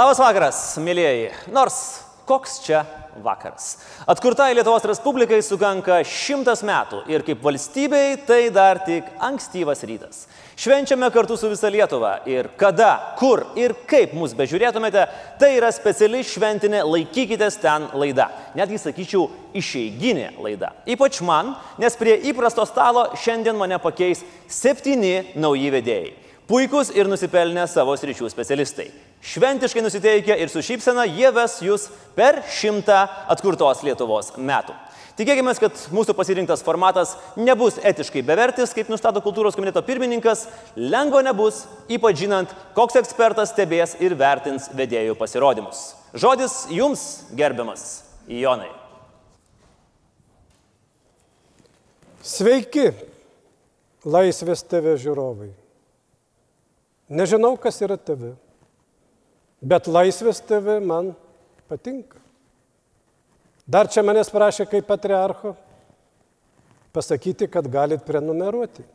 Labas vakaras, mėlyjeji. Nors koks čia vakaras. Atkurtai Lietuvos Respublikai sukanka šimtas metų ir kaip valstybei tai dar tik ankstyvas rytas. Švenčiame kartu su visa Lietuva ir kada, kur ir kaip mus bežiūrėtumėte, tai yra speciali šventinė laikykitės ten laida. Netgi sakyčiau, išeiginė laida. Ypač man, nes prie įprasto stalo šiandien mane pakeis septyni nauji vedėjai. Puikus ir nusipelnę savo sričių specialistai. Šventiškai nusiteikę ir su šypsena jie ves jūs per šimtą atkurtos Lietuvos metų. Tikėkime, kad mūsų pasirinktas formatas nebus etiškai bevertis, kaip nustato kultūros komiteto pirmininkas, lengva nebus, ypač žinant, koks ekspertas stebės ir vertins vedėjų pasirodymus. Žodis jums, gerbiamas Jonai. Sveiki, laisvės TV žiūrovai. Nežinau, kas yra TV, bet laisvės TV man patinka. Dar čia manęs prašė kaip patriarcho pasakyti, kad galit prenumeruoti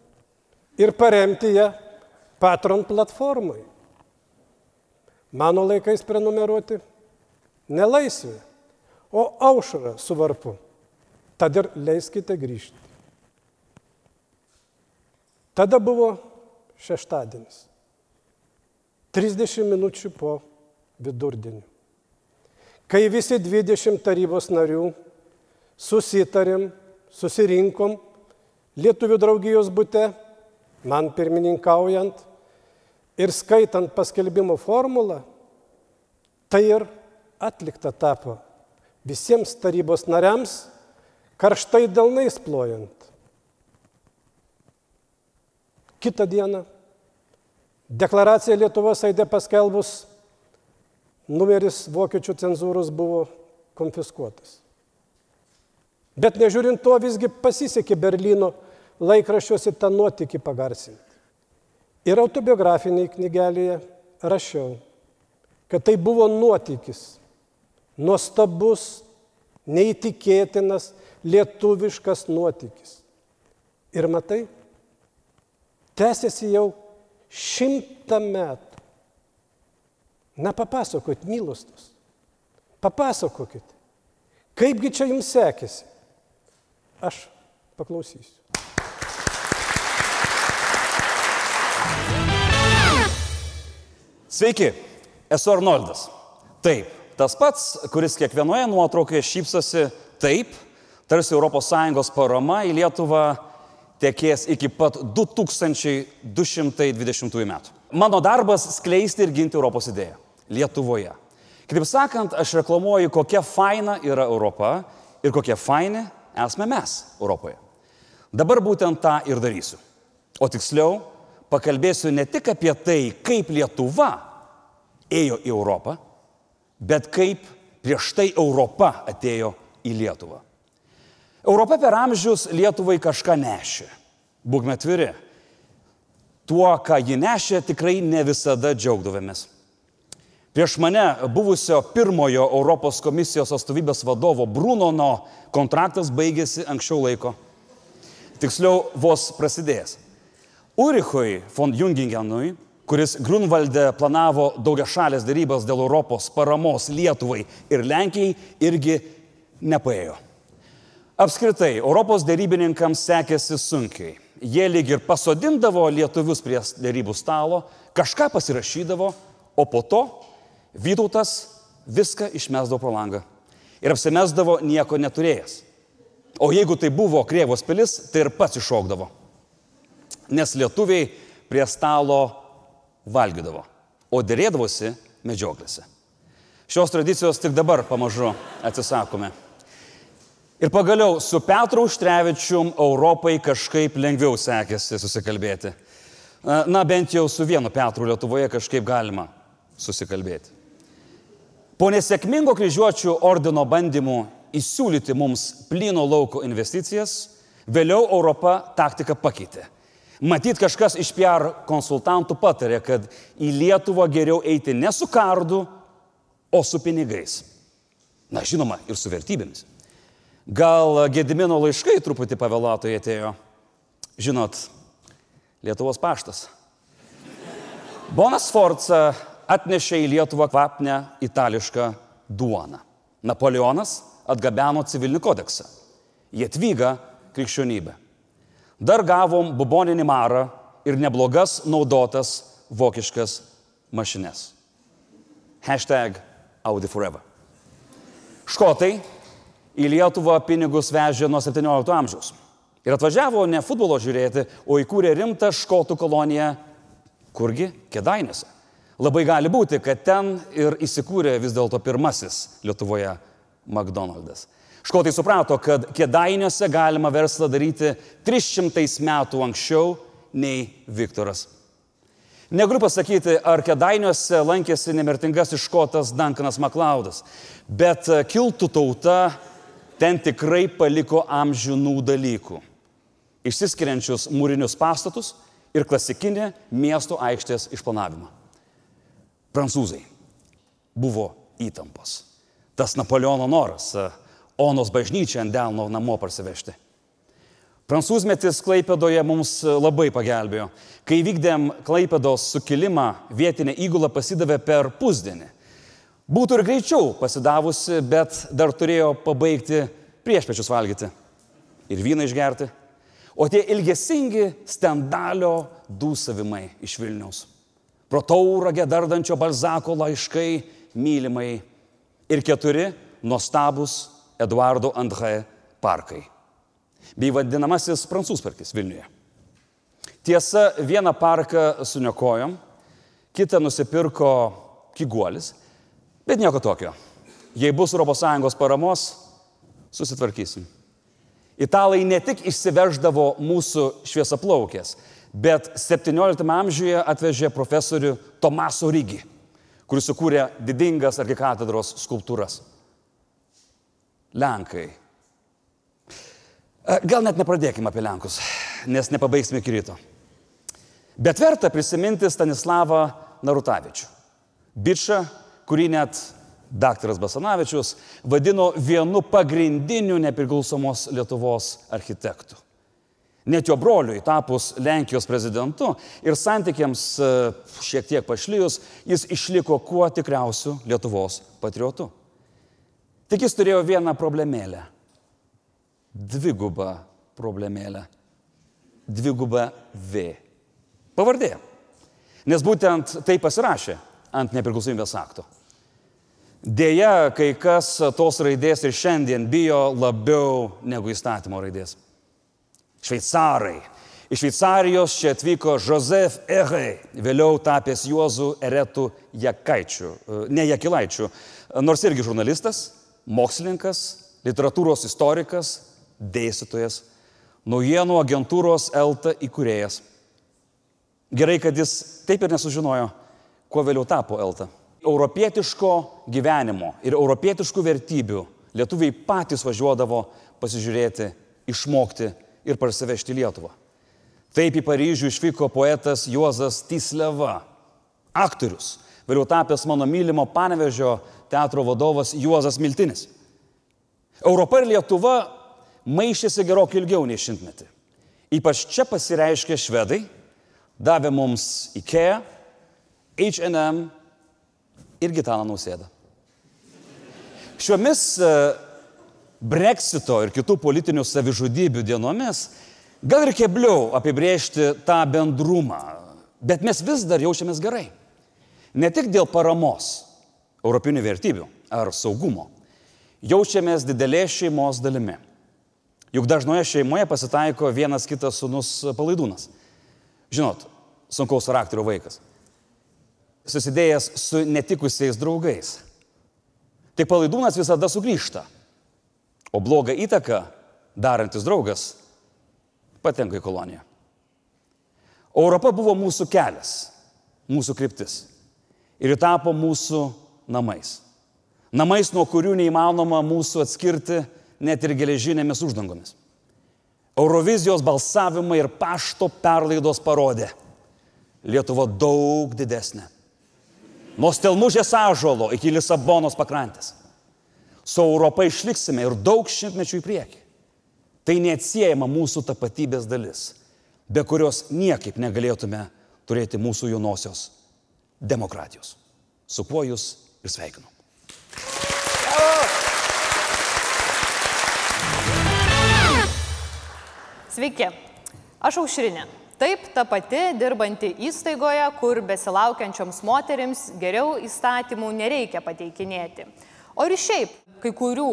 ir paremti ją Patron platformai. Mano laikais prenumeruoti nelaisvė, o aušra su varpu. Tad ir leiskite grįžti. Tada buvo šeštadienis. 30 minučių po vidurdienį. Kai visi 20 tarybos narių susitarėm, susirinkom Lietuvių draugijos būte, man pirmininkaujant ir skaitant paskelbimo formulą, tai ir atlikta tapo visiems tarybos nariams karštai delnais plojant. Kitą dieną Deklaracija Lietuvos aidė paskelbus, numeris vokiečių cenzūros buvo konfiskuotas. Bet nežiūrint to, visgi pasisekė Berlyno laikraščiuose tą nuotykį pagarsinti. Ir autobiografiniai knygelėje rašiau, kad tai buvo nuotykis, nuostabus, neįtikėtinas, lietuviškas nuotykis. Ir matai, tęsiasi jau šimtą metų. Na papasakot, mylostus. Papasakokit. Kaipgi čia jums sekėsi? Aš paklausysiu. Sveiki, esu Arnoldas. Taip, tas pats, kuris kiekvienoje nuotraukoje šypsosi taip, tarsi ES parama į Lietuvą tekės iki pat 2220 metų. Mano darbas skleisti ir ginti Europos idėją Lietuvoje. Kitaip sakant, aš reklamuoju, kokia faina yra Europa ir kokie faini esame mes Europoje. Dabar būtent tą ir darysiu. O tiksliau, pakalbėsiu ne tik apie tai, kaip Lietuva ėjo į Europą, bet kaip prieš tai Europa atėjo į Lietuvą. Europa per amžius Lietuvai kažką nešė. Būkime atviri. Tuo, ką ji nešė, tikrai ne visada džiaugdavomės. Prieš mane buvusio pirmojo Europos komisijos atstovybės vadovo Brunono kontraktas baigėsi anksčiau laiko. Tiksliau, vos prasidėjęs. Urichui von Jungingenui, kuris Grunvalde planavo daugia šalės darybas dėl Europos paramos Lietuvai ir Lenkijai, irgi nepaėjo. Apskritai, Europos dėrybininkams sekėsi sunkiai. Jie lyg ir pasodindavo lietuvius prie dėrybų stalo, kažką pasirašydavo, o po to Vytautas viską išmesdavo pro langą ir apsimesdavo nieko neturėjęs. O jeigu tai buvo Krievos pilis, tai ir pats iššokdavo. Nes lietuviai prie stalo valgydavo, o dėrėdavosi medžioklėse. Šios tradicijos tik dabar pamažu atsisakome. Ir pagaliau su Petru Užtrevičium Europai kažkaip lengviau sekėsi susikalbėti. Na, bent jau su vienu Petru Lietuvoje kažkaip galima susikalbėti. Po nesėkmingo kryžiuočių ordino bandymų įsiūlyti mums plyno lauko investicijas, vėliau Europa taktiką pakeitė. Matyt, kažkas iš PR konsultantų patarė, kad į Lietuvą geriau eiti ne su kardu, o su pinigais. Na, žinoma, ir su vertybėmis. Gal Gedimino laiškai truputį pavėlatai atėjo. Žinot, Lietuvos paštas. Bonas Forca atnešė į Lietuvą kvapnę itališką duoną. Napoleonas atgabeno civilinį kodeksą. Jėtvyga krikščionybė. Dar gavom buboninį marą ir neblogas naudotas vokiškas mašines. Hashtag Audi Forever. Škotai į Lietuvą pinigus vežė nuo 17 amžiaus. Ir atvažiavo ne futbolo žiūrėti, o įkūrė rimtą škotų koloniją, kurgi Kedainėse. Labai gali būti, kad ten ir įsikūrė vis dėlto pirmasis Lietuvoje McDonald's. Škotai suprato, kad Kedainiuose galima verslą daryti 300 metų anksčiau nei Viktoras. Negaliu pasakyti, ar Kedainiuose lankėsi nemirtingasis škotas Duncanas Maklaudas, bet kiltų tauta ten tikrai paliko amžinų dalykų. Išsiskiriančius mūrinius pastatus ir klasikinį miesto aikštės išplanavimą. Prancūzai buvo įtampos. Tas Napoleono noras Onos bažnyčią ant delno namo parsivežti. Prancūzmetis Klaipėdoje mums labai pagelbėjo. Kai vykdėm Klaipėdos sukilimą, vietinė įgula pasidavė per pusdienį. Būtų ir greičiau pasidavusi, bet dar turėjo pabaigti priešpečius valgyti ir vyną išgerti. O tie ilgesingi stendalio dūsavimai iš Vilniaus. Pro tauragę dardančio Balzako laiškai mylimai ir keturi nuostabus Eduardo André parkai bei vadinamasis prancūzparkis Vilniuje. Tiesa, vieną parką suniokojom, kitą nusipirko kiguolis, bet nieko tokio. Jei bus ES paramos, susitvarkysim. Italai ne tik išsiveždavo mūsų šviesaplaukės, bet 17 amžiuje atvežė profesorių Tomaso Rygi, kuris sukūrė didingas arkikatedros skulptūras. Lenkai Gal net nepradėkime apie Lenkus, nes nepabaigsime iki ryto. Bet verta prisiminti Stanislavą Narutavičių. Bičą, kurį net daktaras Basanavičius vadino vienu pagrindiniu nepriklausomos Lietuvos architektų. Net jo broliui tapus Lenkijos prezidentu ir santykiams šiek tiek pašlyjus, jis išliko kuo tikriausiu Lietuvos patriotu. Tik jis turėjo vieną problemėlę dvigubą problemėlę. Dvigubą V. Pavardė. Nes būtent tai pasirašė ant nepriklausomybės akto. Deja, kai kas tos raidės ir šiandien bijo labiau negu įstatymo raidės. Šveicarai. Iš Šveicarijos čia atvyko Josef Ehei, vėliau tapęs Juozu Eretu Jakaičiu, ne Jakilaičiu, nors irgi žurnalistas, mokslininkas, literatūros istorikas, dėstytojas, naujienų agentūros Elta įkūrėjas. Gerai, kad jis taip ir nesužinojo, kuo vėliau tapo Elta. Europietiško gyvenimo ir europietiškų vertybių lietuviai patys važiuodavo pasižiūrėti, išmokti ir parsivežti Lietuvą. Taip į Paryžių išvyko poetas Juozas Tysleva, aktorius, vėliau tapęs mano mylimo panevežio teatro vadovas Juozas Miltinis. Europa ir Lietuva maišėsi gerokai ilgiau nei šimtmetį. Ypač čia pasireiškė švedai, davė mums IKEA, HM ir Gitaną Nausėdą. Šiomis e, Brexito ir kitų politinių savižudybių dienomis gal ir kebliau apibriežti tą bendrumą, bet mes vis dar jaučiamės gerai. Ne tik dėl paramos europinių vertybių ar saugumo, jaučiamės didelės šeimos dalimi. Juk dažnoje šeimoje pasitaiko vienas kitas sunus palaidūnas. Žinot, sunkaus charakterio vaikas. Susidėjęs su netikusiais draugais. Tik palaidūnas visada sugrįžta. O blogą įtaką darantis draugas patenka į koloniją. Europa buvo mūsų kelias, mūsų kryptis. Ir ji tapo mūsų namais. Namais, nuo kurių neįmanoma mūsų atskirti net ir geležinėmis uždangomis. Eurovizijos balsavimai ir pašto perlaidos parodė, Lietuva daug didesnė. Nuo Stelmužės ažolo iki Lisabonos pakrantės. Su Europa išliksime ir daug šimtmečių į priekį. Tai neatsiejama mūsų tapatybės dalis, be kurios niekaip negalėtume turėti mūsų jaunosios demokratijos. su kuo jūs ir sveikinu. Sveiki, aš aušrinė. Taip, ta pati dirbanti įstaigoje, kur besilaukiančioms moterims geriau įstatymų nereikia pateikinėti. O ir šiaip, kai kurių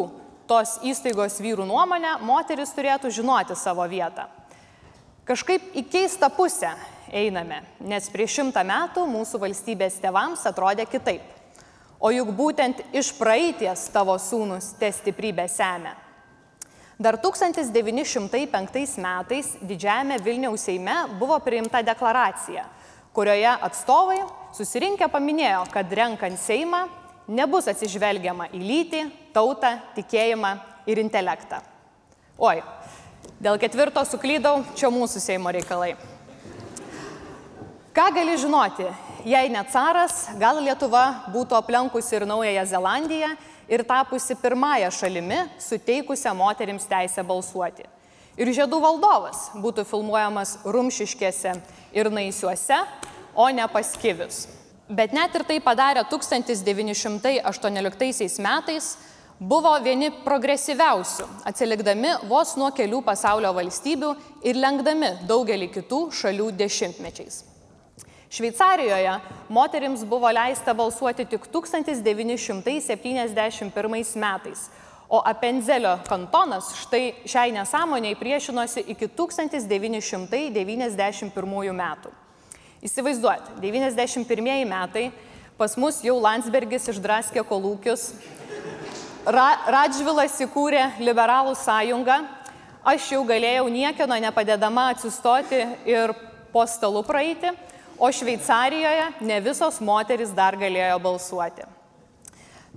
tos įstaigos vyrų nuomonę, moteris turėtų žinoti savo vietą. Kažkaip į keistą pusę einame, nes prieš šimtą metų mūsų valstybės tevams atrodė kitaip. O juk būtent iš praeities tavo sūnus te stiprybę semia. Dar 1905 metais didžiajame Vilniaus Seime buvo priimta deklaracija, kurioje atstovai susirinkę paminėjo, kad renkant Seimą nebus atsižvelgiama į lytį, tautą, tikėjimą ir intelektą. Oi, dėl ketvirto suklydau, čia mūsų Seimo reikalai. Ką gali žinoti, jei ne caras, gal Lietuva būtų aplenkusi ir Naująją Zelandiją ir tapusi pirmąją šalimi, suteikusią moterims teisę balsuoti. Ir žiedų valdovas būtų filmuojamas rumšiškėse ir naisiuose, o ne paskivius. Bet net ir tai padarė 1918 metais, buvo vieni progresyviausių, atsilikdami vos nuo kelių pasaulio valstybių ir lenkdami daugelį kitų šalių dešimtmečiais. Šveicarijoje moterims buvo leista balsuoti tik 1971 metais, o Apenzelio kantonas štai šiai nesąmoniai priešinosi iki 1991 metų. Įsivaizduojat, 91 metai, pas mus jau Landsbergis išdraskė kolūkius, Ra Radžvilas įkūrė liberalų sąjungą, aš jau galėjau niekieno nepadedama atsistoti ir po stalu praeiti, o Šveicarijoje ne visos moteris dar galėjo balsuoti.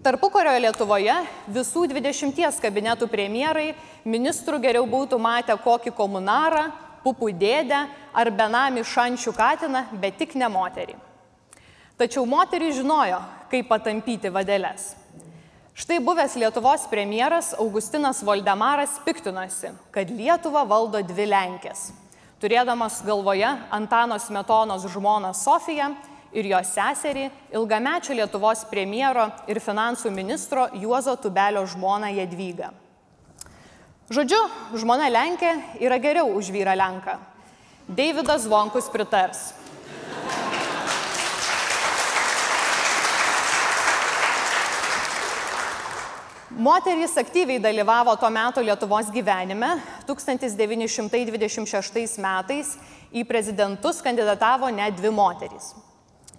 Tarpukorio Lietuvoje visų 20 kabinetų premjerai ministrų geriau būtų matę kokį komunarą, pupų dėdę ar benamį šančių katiną, bet tik ne moterį. Tačiau moterį žinojo, kaip patampyti vadeles. Štai buvęs Lietuvos premjeras Augustinas Voldemaras piktinosi, kad Lietuvą valdo dvi Lenkės turėdamas galvoje Antano Smetonos žmoną Sofiją ir jos seserį, ilgamečio Lietuvos premjero ir finansų ministro Juozo Tubelio žmoną Jedvygą. Žodžiu, žmona Lenkė yra geriau už vyrą Lenką. Davidas Vonkus pritars. Moterys aktyviai dalyvavo tuo metu Lietuvos gyvenime. 1926 metais į prezidentus kandidatavo net dvi moterys.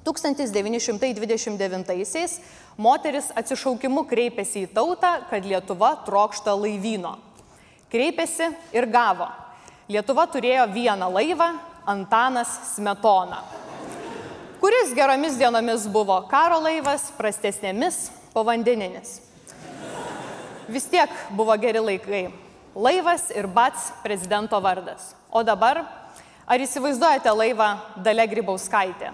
1929-aisiais moteris atsišaukimu kreipėsi į tautą, kad Lietuva trokšta laivyno. Kreipėsi ir gavo. Lietuva turėjo vieną laivą - Antanas Smetona, kuris geromis dienomis buvo karo laivas, prastesnėmis - povandeninis. Vis tiek buvo geri laikai. Laivas ir bats prezidento vardas. O dabar, ar įsivaizduojate laivą Dale Grybauskaitė?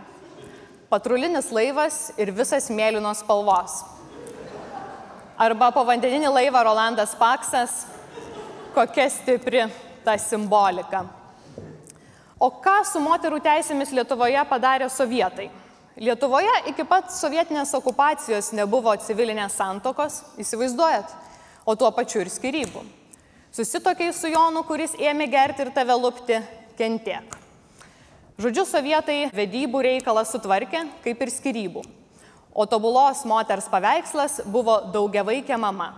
Patrulinis laivas ir visas mėlynos spalvos. Arba povandeninį laivą Rolandas Paksas. Kokia stipri ta simbolika. O ką su moterų teisėmis Lietuvoje padarė sovietai? Lietuvoje iki pat sovietinės okupacijos nebuvo civilinės santokos, įsivaizduojat? O tuo pačiu ir skirybų. Susitokiai su Jonu, kuris ėmė gerti ir tave lupti, kentiek. Žodžiu, sovietai vedybų reikalą sutvarkė, kaip ir skirybų. O tobulos moters paveikslas buvo daugiavaikė mama.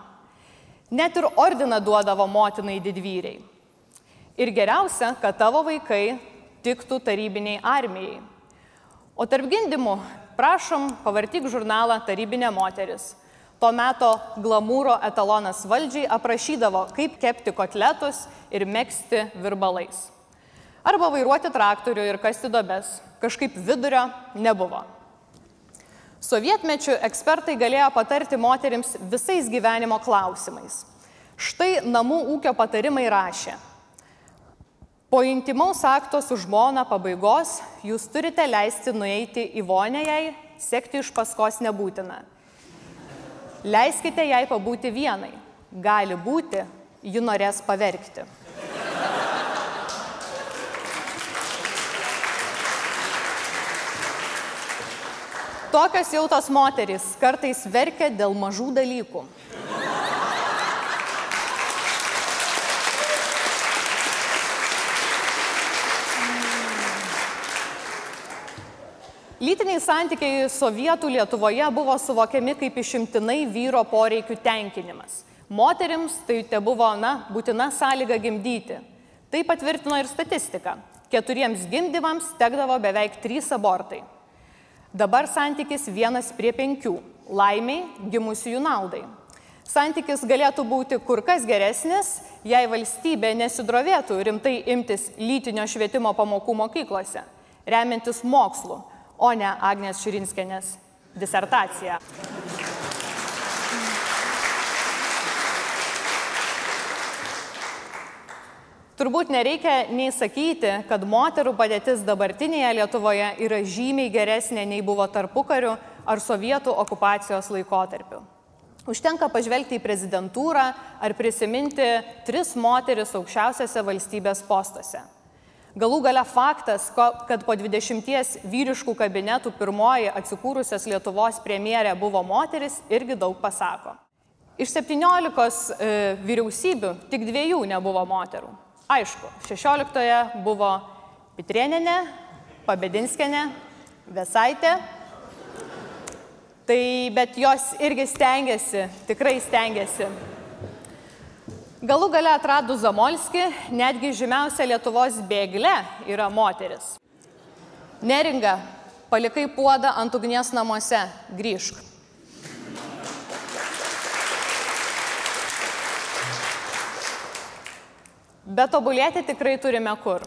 Net ir ordiną duodavo motinai didvyriai. Ir geriausia, kad tavo vaikai tiktų tarybiniai armijai. O tarp gindimų, prašom, pavartyk žurnalą Tarybinė moteris To meto glamūro etalonas valdžiai aprašydavo, kaip kepti kotletus ir mėgsti virbalais. Arba vairuoti traktorių ir kasti dobes. Kažkaip vidurio nebuvo. Sovietmečių ekspertai galėjo patarti moterims visais gyvenimo klausimais. Štai namų ūkio patarimai rašė. Po intimaus akto su žmona pabaigos jūs turite leisti nueiti į vonę jai, sekti iš paskos nebūtina. Leiskite jai pabūti vienai. Gali būti, ji norės paverkti. Tokios jau tos moterys kartais verkia dėl mažų dalykų. Lytiniai santykiai sovietų Lietuvoje buvo suvokiami kaip išimtinai vyro poreikių tenkinimas. Moterims tai te buvo, na, būtina sąlyga gimdyti. Tai patvirtino ir statistika. Keturiems gimdymams tekdavo beveik trys abortai. Dabar santykis vienas prie penkių. Laimiai gimusiųjų naudai. Santykis galėtų būti kur kas geresnis, jei valstybė nesidrovėtų rimtai imtis lytinio švietimo pamokų mokyklose, remiantis mokslu, o ne Agnės Širinskenės disertacija. Turbūt nereikia nei sakyti, kad moterų padėtis dabartinėje Lietuvoje yra žymiai geresnė nei buvo tarpukariu ar sovietų okupacijos laikotarpiu. Užtenka pažvelgti į prezidentūrą ar prisiminti tris moteris aukščiausiose valstybės postuose. Galų gale faktas, kad po 20 vyriškų kabinetų pirmoji atsikūrusios Lietuvos premjerė buvo moteris, irgi daug pasako. Iš 17 e, vyriausybių tik dviejų nebuvo moterų. Aišku, 16 buvo Pitrieninė, Pabedinskenė, Vesaitė. Tai bet jos irgi stengiasi, tikrai stengiasi. Galų gale atradus Zamolski, netgi žymiausia Lietuvos bėglė yra moteris. Neringa, palikai puodą ant ugnies namuose, grįžk. Bet tobulėti tikrai turime kur.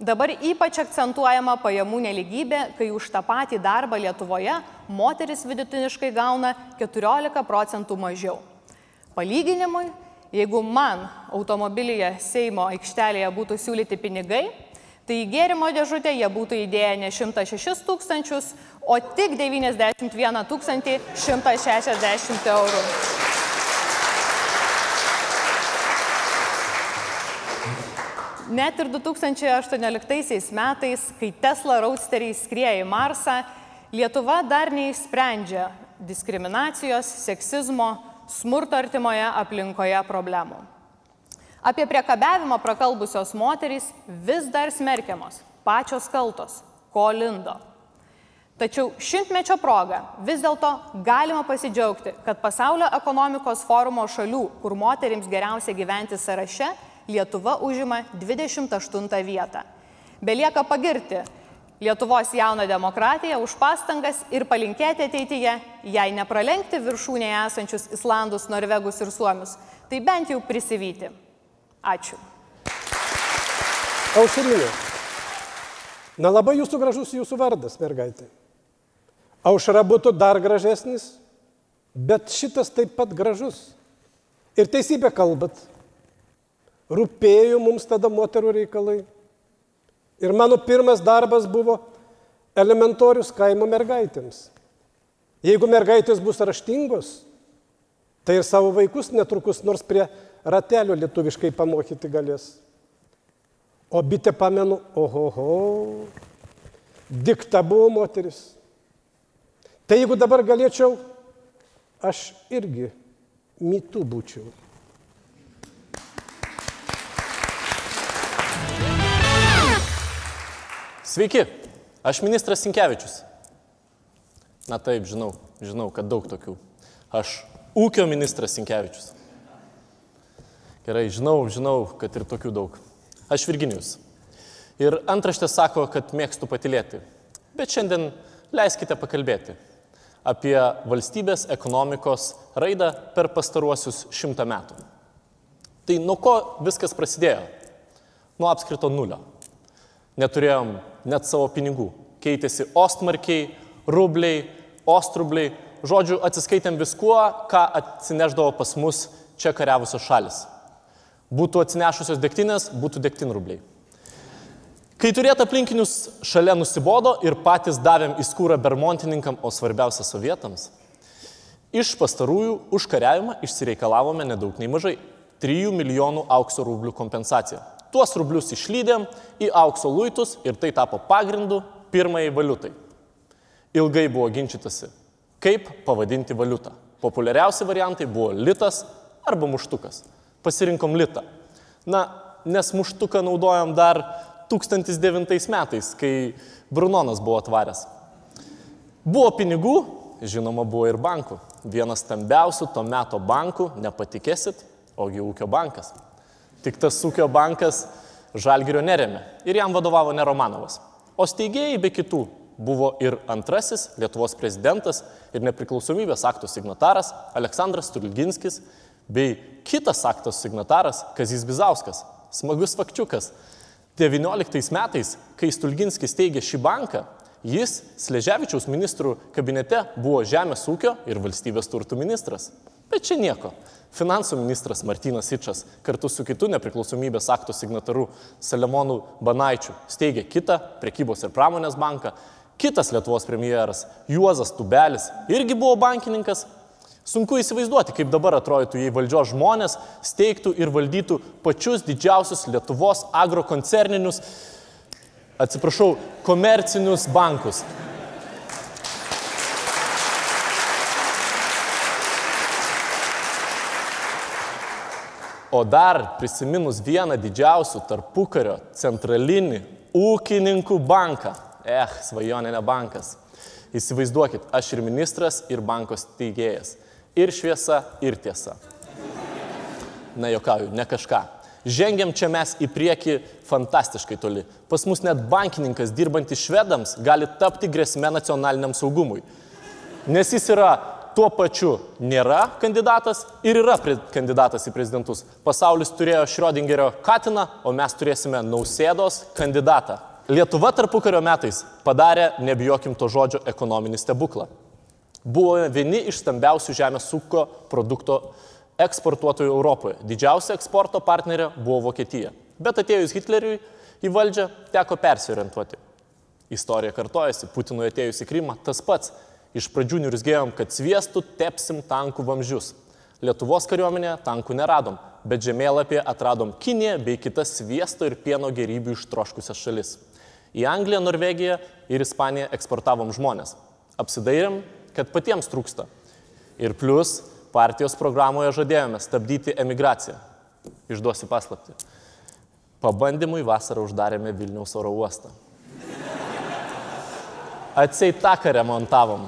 Dabar ypač akcentuojama pajamų neligybė, kai už tą patį darbą Lietuvoje moteris vidutiniškai gauna 14 procentų mažiau. Palyginimui, jeigu man automobilyje Seimo aikštelėje būtų siūlyti pinigai, tai į gėrimo dėžutę jie būtų įdėję ne 106 tūkstančius, o tik 91 160 eurų. Net ir 2018 metais, kai Tesla Roadsteriai skrieja į Marsą, Lietuva dar neįsprendžia diskriminacijos, seksizmo, smurto artimoje aplinkoje problemų. Apie priekabiavimą prakalbusios moterys vis dar smerkiamos, pačios kaltos, ko lindo. Tačiau šimtmečio proga vis dėlto galima pasidžiaugti, kad pasaulio ekonomikos forumo šalių, kur moterims geriausia gyventi sąraše, Lietuva užima 28 vietą. Belieka pagirti Lietuvos jauną demokratiją už pastangas ir palinkėti ateityje, jei nepralenkti viršūnėje esančius Islandus, Norvegus ir Suomius, tai bent jau prisivyti. Ačiū. Aušrinė. Na labai jūsų gražus jūsų vardas, mergaitė. Aušra būtų dar gražesnis, bet šitas taip pat gražus. Ir teisybę kalbat. Rūpėjo mums tada moterų reikalai. Ir mano pirmas darbas buvo elementorius kaimo mergaitėms. Jeigu mergaitės bus raštingos, tai ir savo vaikus netrukus nors prie ratelio lietuviškai pamokyti galės. O bitė pamenu, ohoho, dikta buvo moteris. Tai jeigu dabar galėčiau, aš irgi mitų būčiau. Sveiki, aš ministras Sinkevičius. Na taip, žinau, žinau, kad daug tokių. Aš ūkio ministras Sinkevičius. Gerai, žinau, žinau, kad ir tokių daug. Aš Virginijus. Ir antraštė sako, kad mėgstu patilėti. Bet šiandien leiskite pakalbėti apie valstybės ekonomikos raidą per pastaruosius šimtą metų. Tai nuo ko viskas prasidėjo? Nuo apskrito nulio. Neturėjom net savo pinigų. Keitėsi ostmarkiai, rubliai, ostrubliai, žodžiu, atsiskaitėm viskuo, ką atsineždavo pas mus čia kariavusios šalis. Būtų atsinešusios degtinės, būtų degtinrubliai. Kai turėt aplinkinius šalia nusibodo ir patys davėm į skūrą bermontininkam, o svarbiausia sovietams, iš pastarųjų už kariavimą išsireikalavome nedaug nei mažai - 3 milijonų aukso rublių kompensaciją. Tuos rublius išlydėm į aukso luitus ir tai tapo pagrindu pirmai valiutai. ilgai buvo ginčytasi, kaip pavadinti valiutą. Populiariausi variantai buvo litas arba muštukas. Pasirinkom litą. Na, nes muštuką naudojom dar 1009 metais, kai Brunonas buvo atvaręs. Buvo pinigų, žinoma, buvo ir bankų. Vienas stambiausių to meto bankų, nepatikėsit, ogi ūkio bankas. Tik tas ūkio bankas Žalgirio neremė ir jam vadovavo ne Romanovas. O steigėjai be kitų buvo ir antrasis Lietuvos prezidentas ir nepriklausomybės akto signataras Aleksandras Tulginskis bei kitas aktos signataras Kazis Bizauskas. Smagus fakčiukas. 19 metais, kai Stulginskis teigė šį banką, jis Sleževičiaus ministrų kabinete buvo žemės ūkio ir valstybės turtų ministras. Bet čia nieko. Finansų ministras Martinas Ičas kartu su kitu nepriklausomybės akto signataru Salemonu Banaičiu steigė kitą prekybos ir pramonės banką. Kitas Lietuvos premjeras Juozas Tubelis irgi buvo bankininkas. Sunku įsivaizduoti, kaip dabar atrodytų, jei valdžios žmonės steigtų ir valdytų pačius didžiausius Lietuvos agrokoncerninius, atsiprašau, komercinius bankus. O dar prisiminus vieną didžiausių tarpukario centralinį ūkininkų banką. Eh, svajonė ne bankas. Įsivaizduokit, aš ir ministras, ir bankos teigėjas. Ir šviesa, ir tiesa. Na, jokauju, ne kažką. Žengiam čia mes į priekį fantastiškai toli. Pas mus net bankininkas dirbantis švedams gali tapti grėsme nacionaliniam saugumui. Nes jis yra tuo pačiu nėra kandidatas ir yra kandidatas į prezidentus. Pasaulis turėjo Šrodingerio Katiną, o mes turėsime Nausėdos kandidatą. Lietuva tarpukario metais padarė, nebijokim to žodžio, ekonominį stebuklą. Buvo vieni iš stambiausių žemės ūkio produkto eksportuotojų Europoje. Didžiausia eksporto partnerė buvo Vokietija. Bet atėjus Hitleriui į valdžią teko persiorientuoti. Istorija kartojasi, Putinui atėjus į Krymą tas pats Iš pradžių niurzgėjom, kad sviestų tepsim tankų vamzdžius. Lietuvos kariuomenė tankų neradom, bet žemėlapyje atradom Kiniją bei kitas sviesto ir pieno gerybių ištroškusias šalis. Į Angliją, Norvegiją ir Ispaniją eksportavom žmonės. Apsidairėm, kad patiems trūksta. Ir plus partijos programoje žadėjome stabdyti emigraciją. Išduosiu paslapti. Pabandymui vasarą uždarėme Vilniaus oro uostą. Atseit taką remontavom.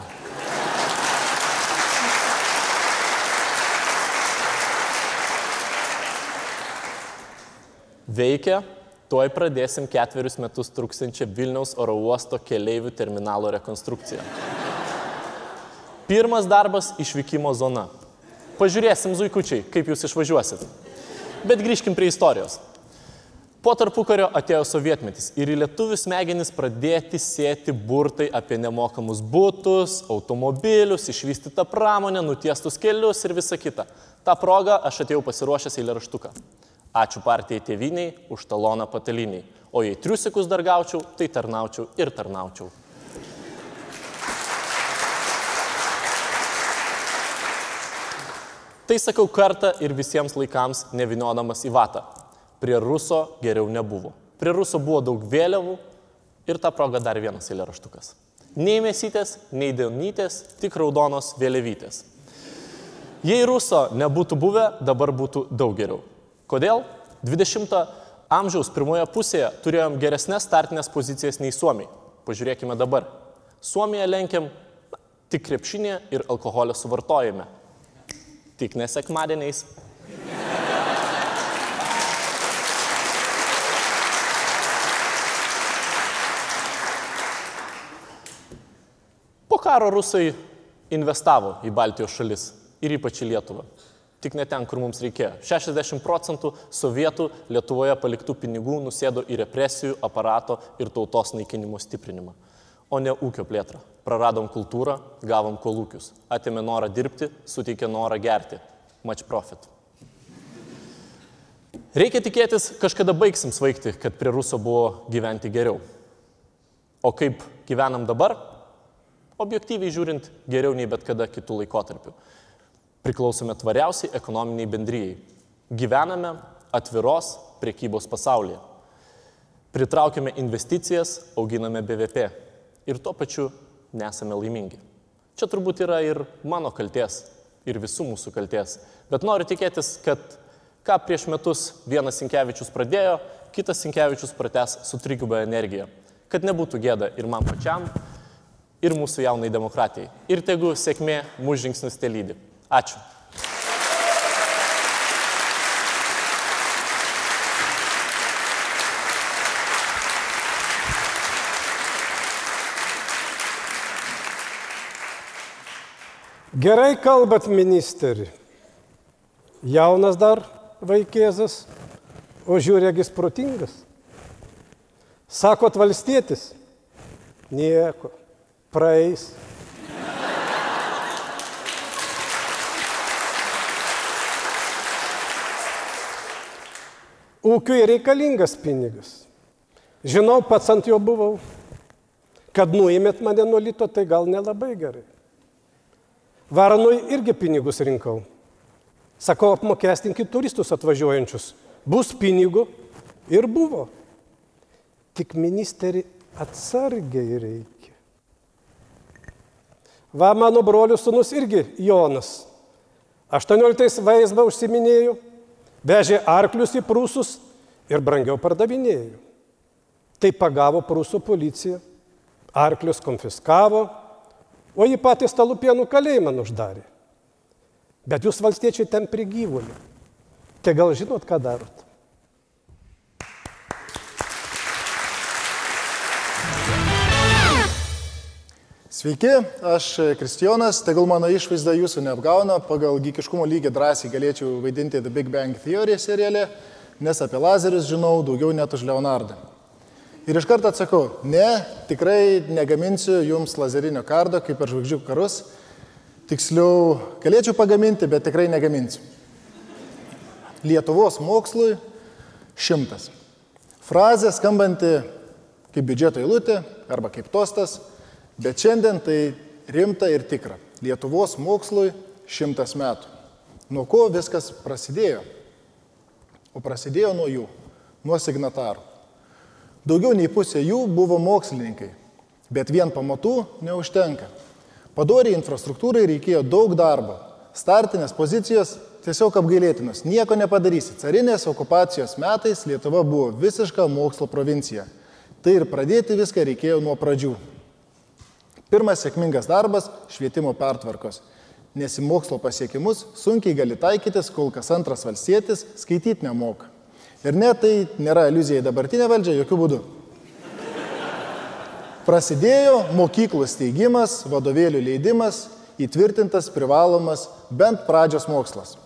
Veikia, tuoj pradėsim ketverius metus truksiančią Vilniaus oro uosto keleivių terminalo rekonstrukciją. Pirmas darbas - išvykimo zona. Pažiūrėsim, zuikučiai, kaip jūs išvažiuosit. Bet grįžkim prie istorijos. Po tarpukario atėjo sovietmetis ir į lietuvių smegenis pradėti sėti burtai apie nemokamus būtus, automobilius, išvystytą pramonę, nutiestus kelius ir visa kita. Ta proga aš atėjau pasiruošęs eilėraštuką. Ačiū partijai tėviniai už taloną pataliniai. O jei triusikus dar gaučiau, tai tarnaučiau ir tarnaučiau. Tai sakau kartą ir visiems laikams neviniodamas į vatą. Prie ruso geriau nebuvo. Prie ruso buvo daug vėliavų ir tą progą dar vienas eilėraštukas. Nei mėsytės, nei dėlnytės, tik raudonos vėliavytės. Jei ruso nebūtų buvę, dabar būtų daug geriau. Kodėl? 20 amžiaus pirmoje pusėje turėjom geresnės startinės pozicijas nei Suomiai. Pažiūrėkime dabar. Suomiją lenkiam tik krepšinė ir alkoholio suvartojime. Tik nesekmadieniais. Po karo rusai investavo į Baltijos šalis ir ypač į Lietuvą tik ne ten, kur mums reikėjo. 60 procentų sovietų Lietuvoje paliktų pinigų nusėdo į represijų aparato ir tautos naikinimo stiprinimą, o ne ūkio plėtrą. Praradom kultūrą, gavom kolūkius. Atėmė norą dirbti, suteikė norą gerti. Much profit. Reikia tikėtis, kažkada baigsim svaigti, kad prie ruso buvo gyventi geriau. O kaip gyvenam dabar? Objektyviai žiūrint, geriau nei bet kada kitų laikotarpių. Priklausome tvariausiai ekonominiai bendryjai. Gyvename atviros priekybos pasaulyje. Pritraukiame investicijas, auginame BVP ir tuo pačiu nesame laimingi. Čia turbūt yra ir mano kalties, ir visų mūsų kalties. Bet noriu tikėtis, kad ką prieš metus vienas Sinkevičius pradėjo, kitas Sinkevičius prates su triguba energija. Kad nebūtų gėda ir man pačiam, ir mūsų jaunai demokratijai. Ir tegu sėkmė mūsų žingsnius te lydi. Ačiū. Gerai kalbat, ministeri. Jaunas dar vaikėzas, o žiūrėgis protingas. Sakot valstietis? Nieko. Praeis. Ūkiui reikalingas pinigas. Žinau, pats ant jo buvau. Kad nuėmėt mane nuo lito, tai gal nelabai gerai. Varanui irgi pinigus rinkau. Sakau, apmokestinkit turistus atvažiuojančius. Bus pinigų ir buvo. Tik ministeri atsargiai reikia. Va, mano brolius sunus irgi Jonas. 18 vaizdą užsiminėjau, vežė arklius į prūsus ir brangiau pardavinėjo. Tai pagavo prūsų policija, arklius konfiskavo, o jį patį stalupienų kalėjimą uždarė. Bet jūs valstiečiai ten prigyvulį. Tai gal žinot, ką darot? Sveiki, aš Kristijonas, tegul mano išvaizda jūsų neapgauna, pagal gykiškumo lygį drąsiai galėčiau vaidinti The Big Bang Theory serialė, nes apie lazerius žinau daugiau net už Leonardą. Ir iš karto atsakau, ne, tikrai negaminsiu jums lazerinio kardo kaip per žvaigždžių karus, tiksliau galėčiau pagaminti, bet tikrai negaminsiu. Lietuvos mokslui šimtas. Frazė skambanti kaip biudžeto eilutė arba kaip tostas Bet šiandien tai rimta ir tikra. Lietuvos mokslui šimtas metų. Nuo ko viskas prasidėjo? O prasidėjo nuo jų, nuo signatarų. Daugiau nei pusė jų buvo mokslininkai, bet vien pamatų neužtenka. Padoriai infrastruktūrai reikėjo daug darbo. Startinės pozicijos tiesiog apgailėtinos. Nieko nepadarysi. Carinės okupacijos metais Lietuva buvo visiška mokslo provincija. Tai ir pradėti viską reikėjo nuo pradžių. Pirmas sėkmingas darbas - švietimo pertvarkos. Nes į mokslo pasiekimus sunkiai gali taikytis, kol kas antras valstietis skaityti nemoka. Ir net tai nėra iliuzija į dabartinę valdžią, jokių būdų. Prasidėjo mokyklų steigimas, vadovėlių leidimas, įtvirtintas privalomas bent pradžios mokslas.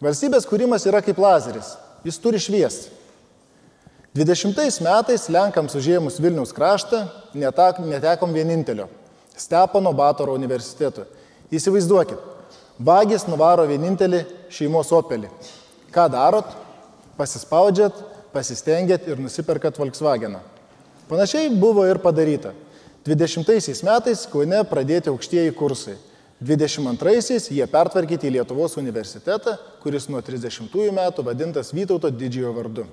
Valstybės kūrimas yra kaip lazeris, jis turi šviesti. 20 metais Lenkams užėmus Vilniaus kraštą netekom vienintelio Stepono Batoro universitetu. Įsivaizduokit, vagis nuvaro vienintelį šeimos opelį. Ką darot? Pasispaudžiat, pasistengėt ir nusiperkat Volkswageną. Panašiai buvo ir padaryta. 20 metais Kaune pradėti aukštieji kursai. 22-aisiais jie pertvarkyti į Lietuvos universitetą, kuris nuo 30 metų vadintas Vytauto didžiojo vardu.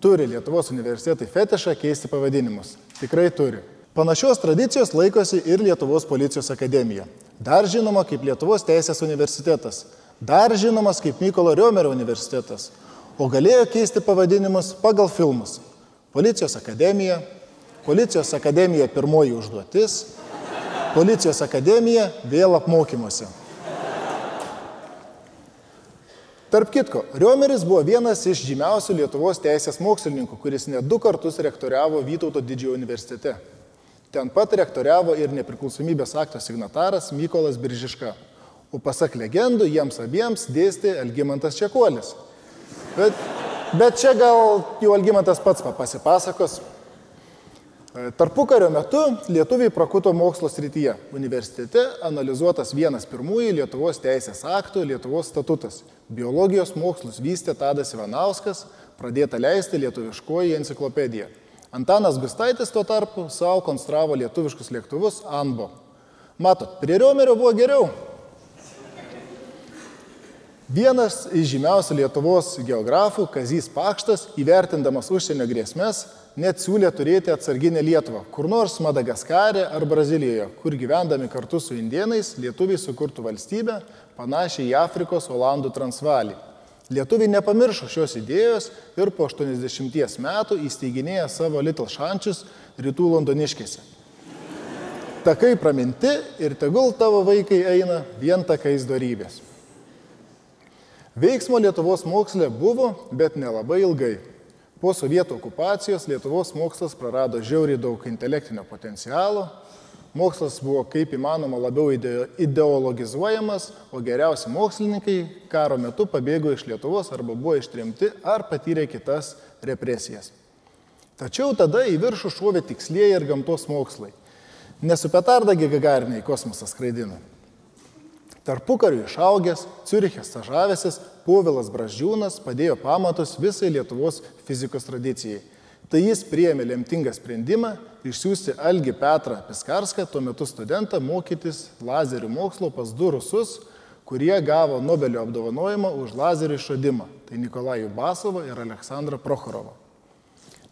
Turi Lietuvos universitetai fetišą keisti pavadinimus. Tikrai turi. Panašios tradicijos laikosi ir Lietuvos policijos akademija. Dar žinoma kaip Lietuvos teisės universitetas. Dar žinomas kaip Mykolo Riomerio universitetas. O galėjo keisti pavadinimus pagal filmus. Policijos akademija, Policijos akademija pirmoji užduotis, Policijos akademija vėl apmokymuose. Tarp kitko, Riomeris buvo vienas iš žymiausių Lietuvos teisės mokslininkų, kuris net du kartus rektoriavo Vytauto didžiojo universitete. Ten pat rektoriavo ir nepriklausomybės akto signataras Mykolas Biržiška. O pasak legendų, jiems abiems dėstė Elgimantas Čekuolis. Bet, bet čia gal jau Elgimantas pats pasipasakos. E, tarpukario metu lietuviai prakuto mokslo srityje. Universitete analizuotas vienas pirmųjų Lietuvos teisės aktų Lietuvos statutas. Biologijos mokslus vystė Tadas Ivanauskas, pradėta leisti lietuviškoji enciklopedija. Antanas Gustaitis tuo tarpu savo konstravo lietuviškus lėktuvus Anbo. Matot, prie Riomerio buvo geriau. Vienas iš žymiausių Lietuvos geografų, Kazys Pakštas, įvertindamas užsienio grėsmės, net siūlė turėti atsarginę Lietuvą, kur nors Madagaskarė ar Brazilijoje, kur gyvendami kartu su indienais lietuviai sukurtų valstybę panašią į Afrikos Olandų transvalį. Lietuviai nepamiršo šios idėjos ir po 80 metų įsteiginėja savo Little Šančius rytų londoniškėse. Takai praminti ir tegul tavo vaikai eina vien takais darybės. Veiksmo Lietuvos moksle buvo, bet nelabai ilgai. Po sovietų okupacijos Lietuvos mokslas prarado žiauriai daug intelektinio potencialo, mokslas buvo kaip įmanoma labiau ideologizuojamas, o geriausi mokslininkai karo metu pabėgo iš Lietuvos arba buvo ištrimti ar patyrė kitas represijas. Tačiau tada į viršų šovė tikslieji ir gamtos mokslai. Nesu petardagi gagarinai į kosmosą skraidina. Tarpukariu išaugęs, Ciurichė stažavęsis, Povilas Braždžiūnas padėjo pamatus visai Lietuvos fizikos tradicijai. Tai jis priėmė lemtingą sprendimą išsiųsti Algi Petrą Piskarską, tuo metu studentą, mokytis lazerių mokslo pas du rusus, kurie gavo Nobelio apdovanojimą už lazerių išradimą. Tai Nikolajų Basovą ir Aleksandrą Prokhorovą.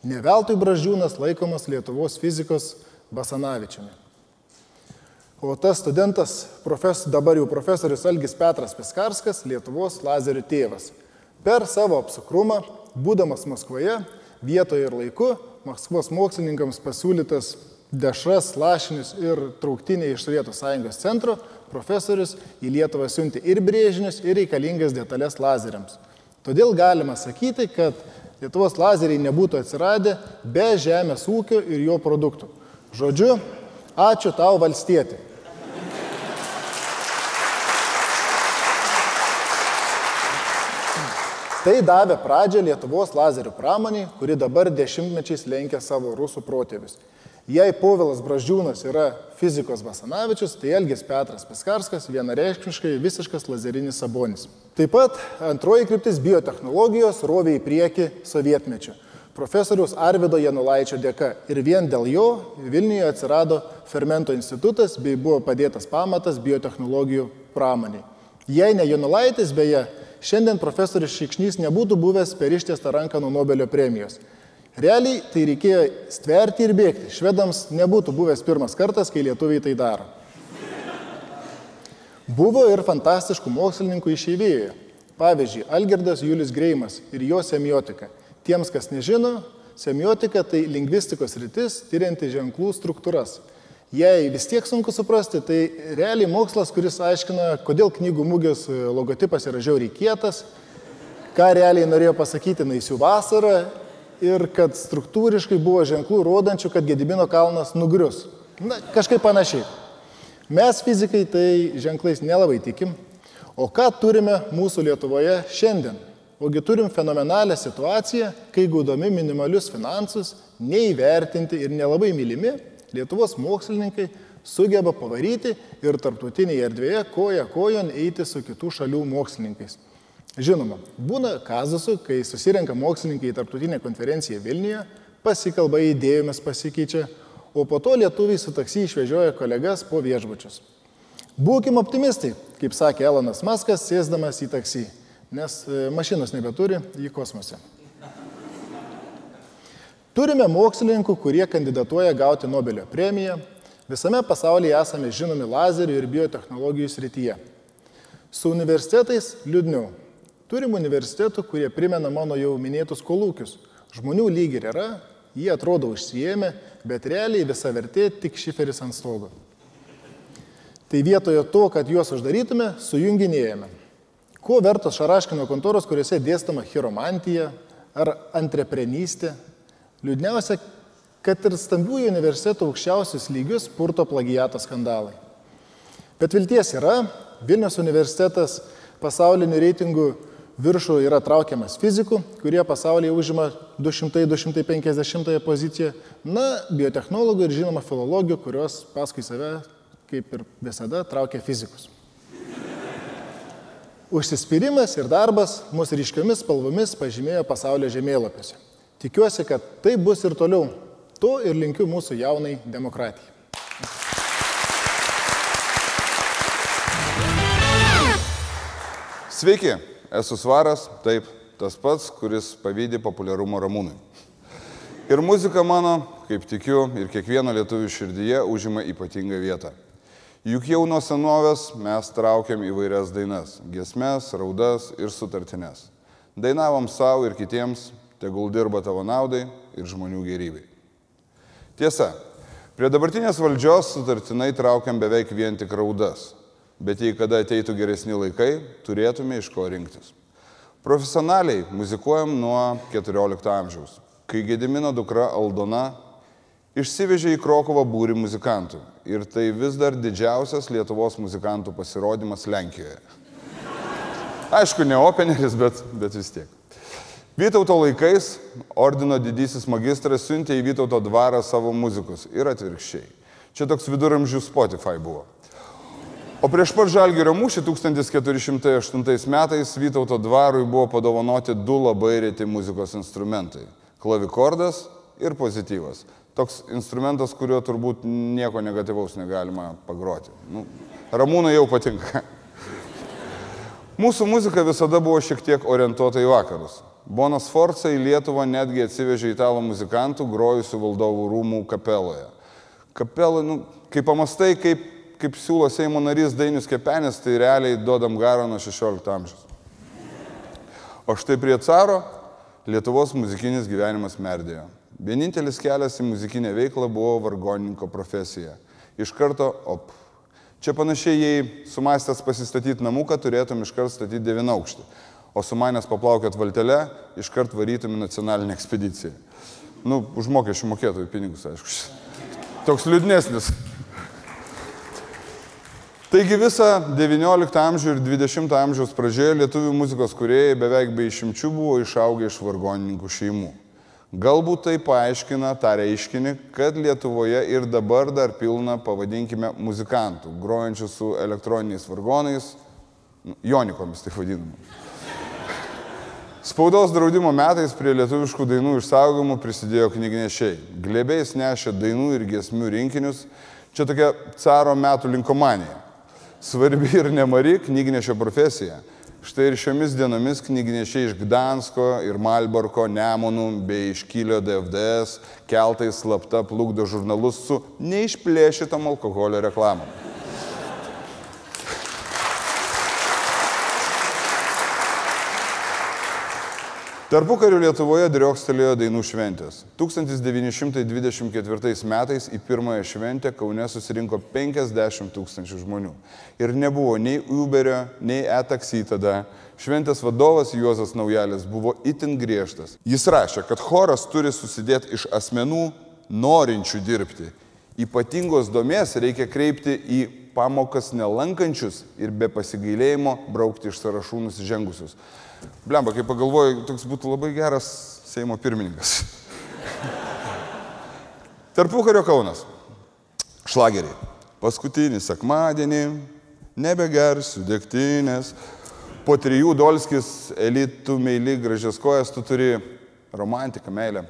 Neveltui Braždžiūnas laikomas Lietuvos fizikos Basanavičiumi. O tas studentas, profes, dabar jau profesorius Algis Petras Piskarskas, Lietuvos lazerių tėvas. Per savo apsukrumą, būdamas Maskvoje, vietoje ir laiku, Maskvos mokslininkams pasiūlytas dešras, lašinius ir trauktinį iš Sovietų sąjungos centro, profesorius į Lietuvą siunti ir brėžinius, ir reikalingas detalės lazeriams. Todėl galima sakyti, kad Lietuvos lazeriai nebūtų atsiradę be žemės ūkio ir jo produktų. Žodžiu, ačiū tau valstietį. Tai davė pradžią Lietuvos lazerių pramoniai, kuri dabar dešimtmečiais lenkia savo rusų protėvius. Jei Povilas Braždžiūnas yra fizikos Basanavičius, tai Elgis Petras Piskarskas vienareikšmiškai visiškas lazerinis sabonis. Taip pat antroji kryptis - biotehnologijos rovė į priekį sovietmečiu. Profesoriaus Arvido Janulaičio dėka ir vien dėl jo Vilniuje atsirado fermento institutas bei buvo padėtas pamatas biotehnologijų pramoniai. Jei ne Janulaitis, beje, šiandien profesorius Šikšnys nebūtų buvęs per ištiestą ranką nuo Nobelio premijos. Realiai tai reikėjo stverti ir bėgti. Švedams nebūtų buvęs pirmas kartas, kai lietuviai tai daro. Buvo ir fantastiškų mokslininkų išeivijoje. Pavyzdžiui, Algirdas Julius Greimas ir jo semiotika. Tiems, kas nežino, semiotika tai lingvistikos rytis, tyrianti ženklų struktūras. Jei vis tiek sunku suprasti, tai realiai mokslas, kuris aiškina, kodėl knygų mūgės logotipas yra žiauriai kietas, ką realiai norėjo pasakyti Naisių vasarą ir kad struktūriškai buvo ženklų rodančių, kad Gedimino kalnas nugrius. Na, kažkaip panašiai. Mes fizikai tai ženklais nelabai tikim. O ką turime mūsų Lietuvoje šiandien? Ogi turim fenomenalią situaciją, kai gaudami minimalius finansus, neįvertinti ir nelabai mylimi, Lietuvos mokslininkai sugeba pavaryti ir tarptautinėje erdvėje koja kojon eiti su kitų šalių mokslininkais. Žinoma, būna kazusų, kai susirenka mokslininkai į tarptautinę konferenciją Vilniuje, pasikalba idėjomis pasikeičia, o po to lietuviai su taksi išvežioja kolegas po viešbučius. Būkim optimistai, kaip sakė Elonas Maskas, sėsdamas į taksi, nes e, mašinos nebeturi į kosmose. Turime mokslininkų, kurie kandidatuoja gauti Nobelio premiją. Visame pasaulyje esame žinomi lazerių ir biotehnologijų srityje. Su universitetais liūdniau. Turim universitetų, kurie primena mano jau minėtus kolūkius. Žmonių lyg ir yra, jie atrodo užsijėmę, bet realiai visa vertė tik šiferis ant stogo. Tai vietoje to, kad juos uždarytume, sujunginėjame. Kuo vertos Šaraškino kontoros, kuriuose dėstama chiromantija ar antreprenystė, Liūdniausia, kad ir stambiųjų universitetų aukščiausius lygius purto plagiato skandalai. Bet vilties yra, Vilnius universitetas pasaulinių reitingų viršų yra traukiamas fizikų, kurie pasaulyje užima 200-250 poziciją, na, biotehnologų ir žinoma filologijų, kurios paskui save, kaip ir visada, traukia fizikus. Užsispyrimas ir darbas mus ryškiomis spalvomis pažymėjo pasaulio žemėlapiuose. Tikiuosi, kad tai bus ir toliau. To ir linkiu mūsų jaunai demokratijai. Sveiki, esu Svaras, taip, tas pats, kuris pavydė populiarumo ramūnui. Ir muzika mano, kaip tikiu, ir kiekvieno lietuvių širdyje užima ypatingą vietą. Juk jau nuo senovės mes traukiam įvairias dainas - giesmes, raudas ir sutartines. Dainavom savo ir kitiems, tegul dirba tavo naudai ir žmonių gerybei. Tiesa, prie dabartinės valdžios sutartinai traukiam beveik vien tik raudas, bet jei kada ateitų geresni laikai, turėtume iš ko rinktis. Profesionaliai muzikuojam nuo 14 amžiaus, kai Gedimino dukra Aldona išsivežė į Krokovą būrį muzikantų ir tai vis dar didžiausias Lietuvos muzikantų pasirodymas Lenkijoje. Aišku, ne openeris, bet, bet vis tiek. Vytauto laikais ordino didysis magistras siuntė į Vytauto dvarą savo muzikus ir atvirkščiai. Čia toks viduramžių Spotify buvo. O prieš pat Žalgirio mūšį 1408 metais Vytauto dvarui buvo padovanoti du labai reti muzikos instrumentai - klavikordas ir pozityvas. Toks instrumentas, kuriuo turbūt nieko negatyvaus negalima pagroti. Nu, Ramūnai jau patinka. Mūsų muzika visada buvo šiek tiek orientuota į vakarus. Bonas Forca į Lietuvą netgi atsivežė italų muzikantų grojusių valdovų rūmų kapeloje. Kapelai, nu, kai pamastai, kaip, kaip siūlo Seimo narys Dainius Kepenis, tai realiai duodam garą nuo 16 amžiaus. O štai prie caro Lietuvos muzikinis gyvenimas merdėjo. Vienintelis kelias į muzikinę veiklą buvo vargonininko profesija. Iš karto, op. Čia panašiai, jei sumastęs pasistatyti namuką, turėtum iš karto statyti devyną O sumanęs paplaukiot valtelę, iš karto varytum į nacionalinę ekspediciją. Nu, už mokesčių mokėtojų pinigus, aišku. Toks liūdnesnis. Taigi visą XIX amžių ir XX amžiaus pradžioje lietuvių muzikos kuriejai beveik be išimčių buvo išaugę iš vargonininkų šeimų. Galbūt tai paaiškina tą reiškinį, kad Lietuvoje ir dabar dar pilna, pavadinkime, muzikantų, grojančių su elektroniniais vargonais, nu, jonikomis tai vadinama. Spaudos draudimo metais prie lietuviškų dainų išsaugomų prisidėjo knygnešiai. Glebiais nešė dainų ir giesmių rinkinius. Čia tokia caro metų linkomanija. Svarbi ir nemari knygnešio profesija. Štai ir šiomis dienomis knygnešiai iš Gdansko ir Malborko, Nemonų bei iš Kylio DFDS keltais slapta plukdo žurnalus su neišplėšytom alkoholio reklamom. Tarpukariu Lietuvoje driokstelėjo dainų šventės. 1924 metais į pirmąją šventę Kaune susirinko 50 tūkstančių žmonių. Ir nebuvo nei Uberio, nei e-taksi tada. Šventės vadovas Juozas Naujalis buvo itin griežtas. Jis rašė, kad choras turi susidėti iš asmenų norinčių dirbti. Ypatingos domės reikia kreipti į pamokas nelankančius ir be pasigailėjimo braukti iš sąrašų nusižengusius. Blemba, kai pagalvoju, toks būtų labai geras Seimo pirmininkas. Tarpukario Kaunas. Šlageriai. Paskutinį sekmadienį nebegersiu degtinės. Po trijų dolskis, elitų meili, gražias kojas, tu turi romantiką, meilę.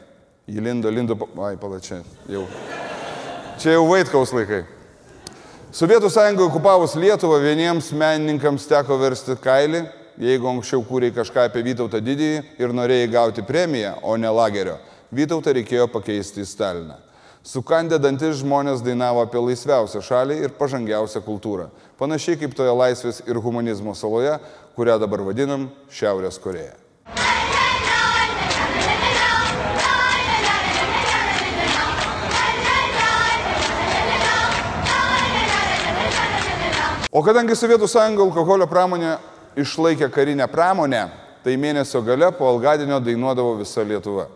Įlindo, lindo, ai, palačiai, jau. Čia jau vaitkaus laikai. Sovietų sąjunga okupavus Lietuvą vieniems menininkams teko versti kailį, jeigu anksčiau kūrė kažką apie Vytautą didįjį ir norėjai gauti premiją, o ne lagerio. Vytautą reikėjo pakeisti į Staliną. Sukandę dantis žmonės dainavo apie laisviausią šalį ir pažangiausią kultūrą. Panašiai kaip toje laisvės ir humanizmo saloje, kurią dabar vadinam Šiaurės Koreja. O kadangi Sovietų sąjunga alkoholio pramonė išlaikė karinę pramonę, tai mėnesio gale po Algadinio dainuodavo visa Lietuva.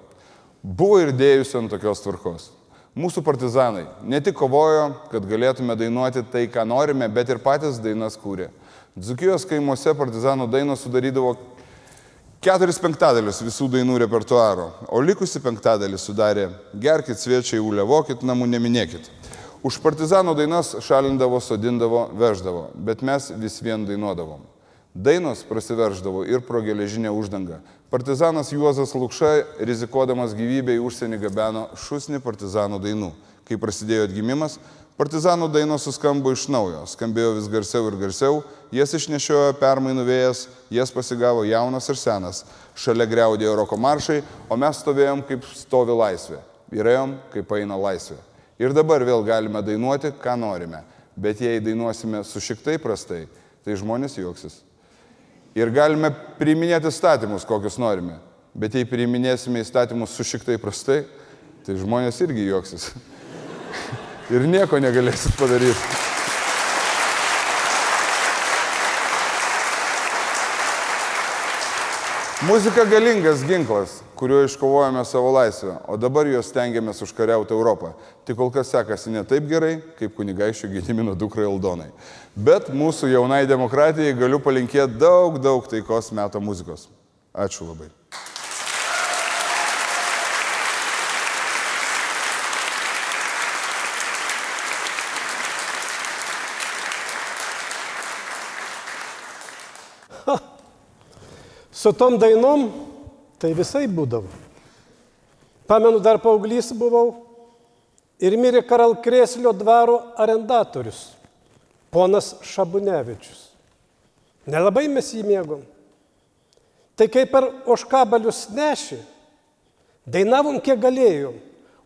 Buvo ir dėjusi ant tokios tvarkos. Mūsų partizanai ne tik kovojo, kad galėtume dainuoti tai, ką norime, bet ir patys dainas kūrė. Dzukijos kaimuose partizanų dainos sudarydavo keturis penktadalius visų dainų repertuaro, o likusi penktadalį sudarė gerkit sviečiai, ulevokit, namų neminėkit. Už partizanų dainas šalindavo, sodindavo, veždavo, bet mes vis vien dainuodavom. Dainos prasiverždavo ir pro geležinę uždangą. Partizanas Juozas Lukša, rizikuodamas gyvybę į užsienį, gabeno šusnį partizanų dainų. Kai prasidėjo atgimimas, Partizanų dainos suskambo iš naujo, skambėjo vis garsiau ir garsiau, jas išnešiojo permainų vėjas, jas pasigavo jaunas ir senas, šalia greudėjo roko maršai, o mes stovėjom kaip stovi laisvė, vyrėjom kaip eina laisvė. Ir dabar vėl galime dainuoti, ką norime, bet jei dainuosime su šiktai prastai, tai žmonės juoksis. Ir galime priiminėti įstatymus, kokius norime, bet jei priiminėsime įstatymus su šiktai prastai, tai žmonės irgi juoksis. ir nieko negalėsit padaryti. Muzika galingas ginklas, kuriuo iškovojame savo laisvę, o dabar juos stengiamės užkariauti Europą. Tik kol kas sekasi ne taip gerai, kaip kunigaiščių gydimino dukrai Aldonai. Bet mūsų jaunai demokratijai galiu palinkėti daug, daug taikos meto muzikos. Ačiū labai. Su tom dainom tai visai būdavo. Pamenu, dar paauglys buvau ir mirė Karalkrėslio dvaro arendatorius, ponas Šabunevičius. Nelabai mes jį mėgom. Tai kaip per oškabalius neši, dainavom kiek galėjom.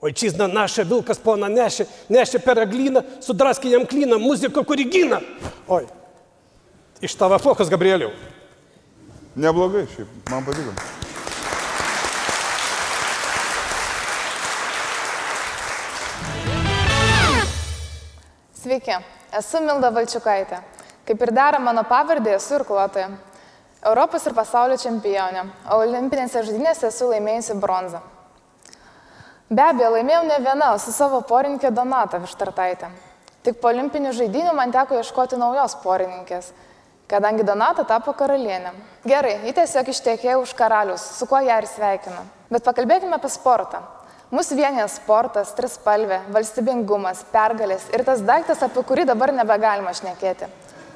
Oi, čizna naša, vilkas pona nešė, nešė per aglyną, sudraskė jam klyną, muzika, kuri gina. Oi, iš tavo fokas, Gabrieliau. Neblogai, šiaip, man patiko. Sveiki, esu Milda Valčiukaitė. Kaip ir dera mano pavardė, esu irkluotoja. Europos ir pasaulio čempionė, o olimpinėse žaidynėse esu laimėjusi bronzą. Be abejo, laimėjau ne viena, su savo porinkė Donata Vištartaitė. Tik po olimpinių žaidynių man teko ieškoti naujos porininkės, kadangi Donata tapo karalienė. Gerai, ji tiesiog ištekėjo už karalius, su kuo ją ir sveikinu. Bet pakalbėkime apie sportą. Mūsų vienyje sportas, trispalvė, valstybingumas, pergalės ir tas daiktas, apie kurį dabar nebegalima šnekėti.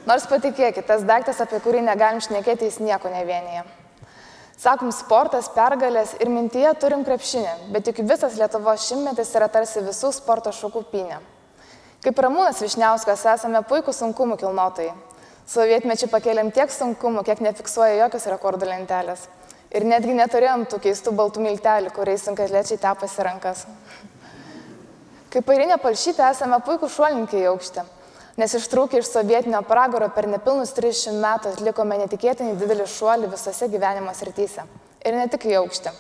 Nors patikėkit, tas daiktas, apie kurį negalim šnekėti, jis nieko nevienyje. Sakom, sportas, pergalės ir mintyje turim krepšinį, bet juk visas Lietuvos šimtmetis yra tarsi visų sporto šakų pinė. Kaip Ramūnas Višniauskas esame puikų sunkumų kilnotojai. Sovietmečių pakėlėm tiek sunkumų, kiek nefiksuoja jokios rekordų lentelės. Ir netgi neturėjom tų keistų baltų miltelių, kuriais sunkiatlečiai tepasi rankas. Kaip airinė palšytė esame puikų šuolininkai į aukštį, nes ištrūkę iš sovietinio pragaro per nepilnus 300 metų atlikome netikėtinai didelį šuolį visose gyvenimo srityse. Ir ne tik į aukštį.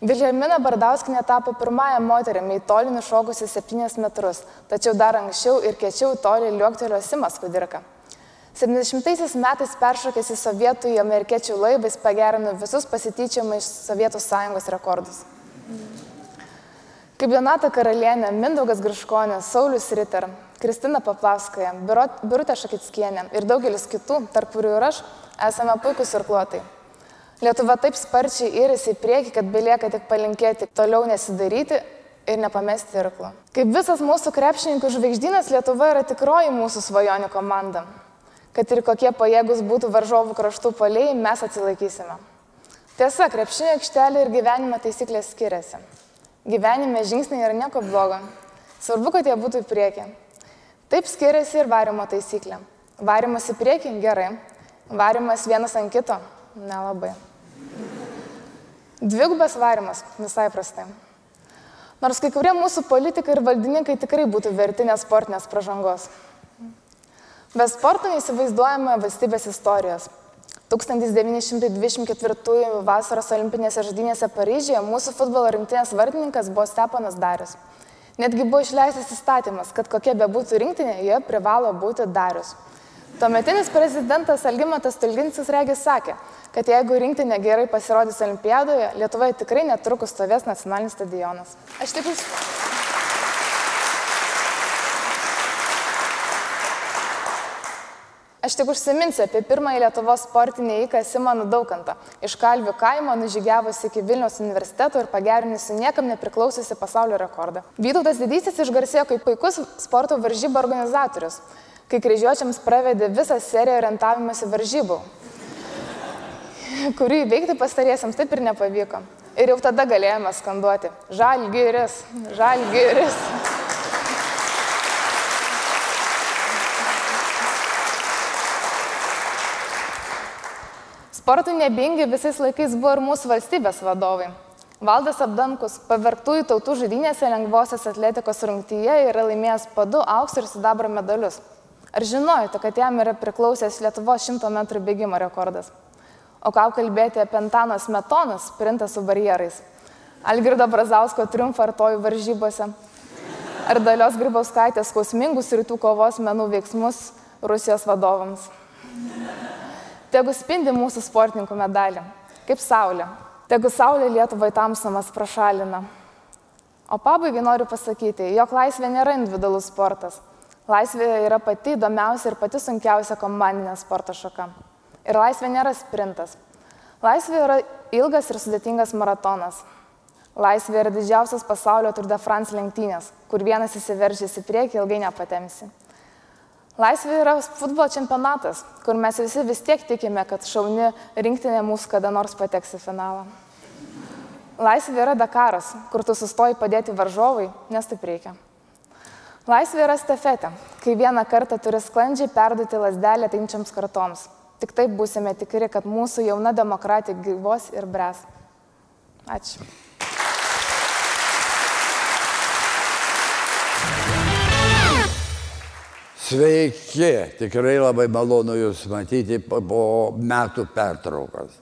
Vilhelmina Bardauskinė tapo pirmąją moterimi į tolį nušokusi 7 metrus, tačiau dar anksčiau ir kečiau tolį liuoktelio Simas Kudirka. 70 metais peršokęs į sovietų į amerikiečių laivą jis pagerino visus pasityčiamą iš Sovietų sąjungos rekordus. Kaip Donata Karalienė, Mindaugas Griškonė, Saulis Ritter, Kristina Paplauskaja, Birutė Šakitskienė ir daugelis kitų, tarp kurių ir aš, esame puikūs irkluotai. Lietuva taip sparčiai įrisi į priekį, kad belieka tik palinkėti toliau nesidaryti ir nepamesti irklų. Kaip visas mūsų krepšininkų žvaigždynas, Lietuva yra tikroji mūsų svajonių komanda kad ir kokie pajėgus būtų varžovų kraštų poliai, mes atsilaikysime. Tiesa, krepšinio aikštelė ir gyvenimo taisyklės skiriasi. Gyvenime žingsniai yra nieko blogo. Svarbu, kad jie būtų į priekį. Taip skiriasi ir varimo taisyklė. Varimas į priekį gerai, varimas vienas ant kito nelabai. Dvigubas varimas visai prastai. Nors kai kurie mūsų politikai ir valdininkai tikrai būtų verti nesportinės pažangos. Be sporto neįsivaizduojame valstybės istorijos. 1924 vasaros olimpinėse žaidynėse Paryžiuje mūsų futbolo rinktinės vardininkas buvo Stepanas Darius. Netgi buvo išleistas įstatymas, kad kokia bebūtų rinktinė, joje privalo būti Darius. Tuometinis prezidentas Algimantas Tulginsis Regis sakė, kad jeigu rinktinė gerai pasirodys olimpiadoje, Lietuvoje tikrai netrukus stovės nacionalinis stadionas. Aš tik už... Aš tik užsiminsiu apie pirmąjį Lietuvos sportinį įką Simoną Daukantą, iš Kalvių kaimo nužygiavusi iki Vilniaus universiteto ir pagerinusi niekam nepriklausiusi pasaulio rekordą. Vytautas Didysis išgarsėjo kaip puikus sporto varžybų organizatorius, kai kryžiuočiams pravedė visą seriją orientavimąsi varžybų, kurių įveikti pastariesiams taip ir nepavyko. Ir jau tada galėjome skanduoti - žalgiris, žalgiris. Sportui nebingi visais laikais buvo ir mūsų valstybės vadovai. Valdas Abdankus pavergtųjų tautų žaidynėse lengvosios atletikos rungtyje yra laimėjęs po du aukso ir sidabro medalius. Ar žinojote, kad jam yra priklausęs Lietuvo 100 m bėgimo rekordas? O ką kalbėti apie Antano Smetonas, sprintą su barjerais? Algirdo Brazausko triumfą artojų varžybose? Ar dalios Grybauskaitės skausmingus rytų kovos menų veiksmus Rusijos vadovams? Tegu spindi mūsų sportininkų medalį, kaip saulė, Tegu saulė Lietuvai tamsamas prašalina. O pabaigai noriu pasakyti, jog laisvė nėra individualus sportas. Laisvė yra pati įdomiausia ir pati sunkiausia komandinė sporto šaka. Ir laisvė nėra sprintas. Laisvė yra ilgas ir sudėtingas maratonas. Laisvė yra didžiausias pasaulio Tour de France lenktynės, kur vienas įsiveržys į priekį ilgai nepatemsi. Laisvė yra futbolo čempionatas, kur mes visi vis tiek tikime, kad šauni rinktinė mūsų kada nors pateks į finalą. Laisvė yra Dakaras, kur tu sustoji padėti varžovai, nes taip reikia. Laisvė yra stafetė, kai vieną kartą turi sklandžiai perduoti lasdelę ateinčiams kartoms. Tik taip būsime tikri, kad mūsų jauna demokratija gyvos ir bres. Ačiū. Sveiki, tikrai labai malonu Jūs matyti po, metų pertraukos.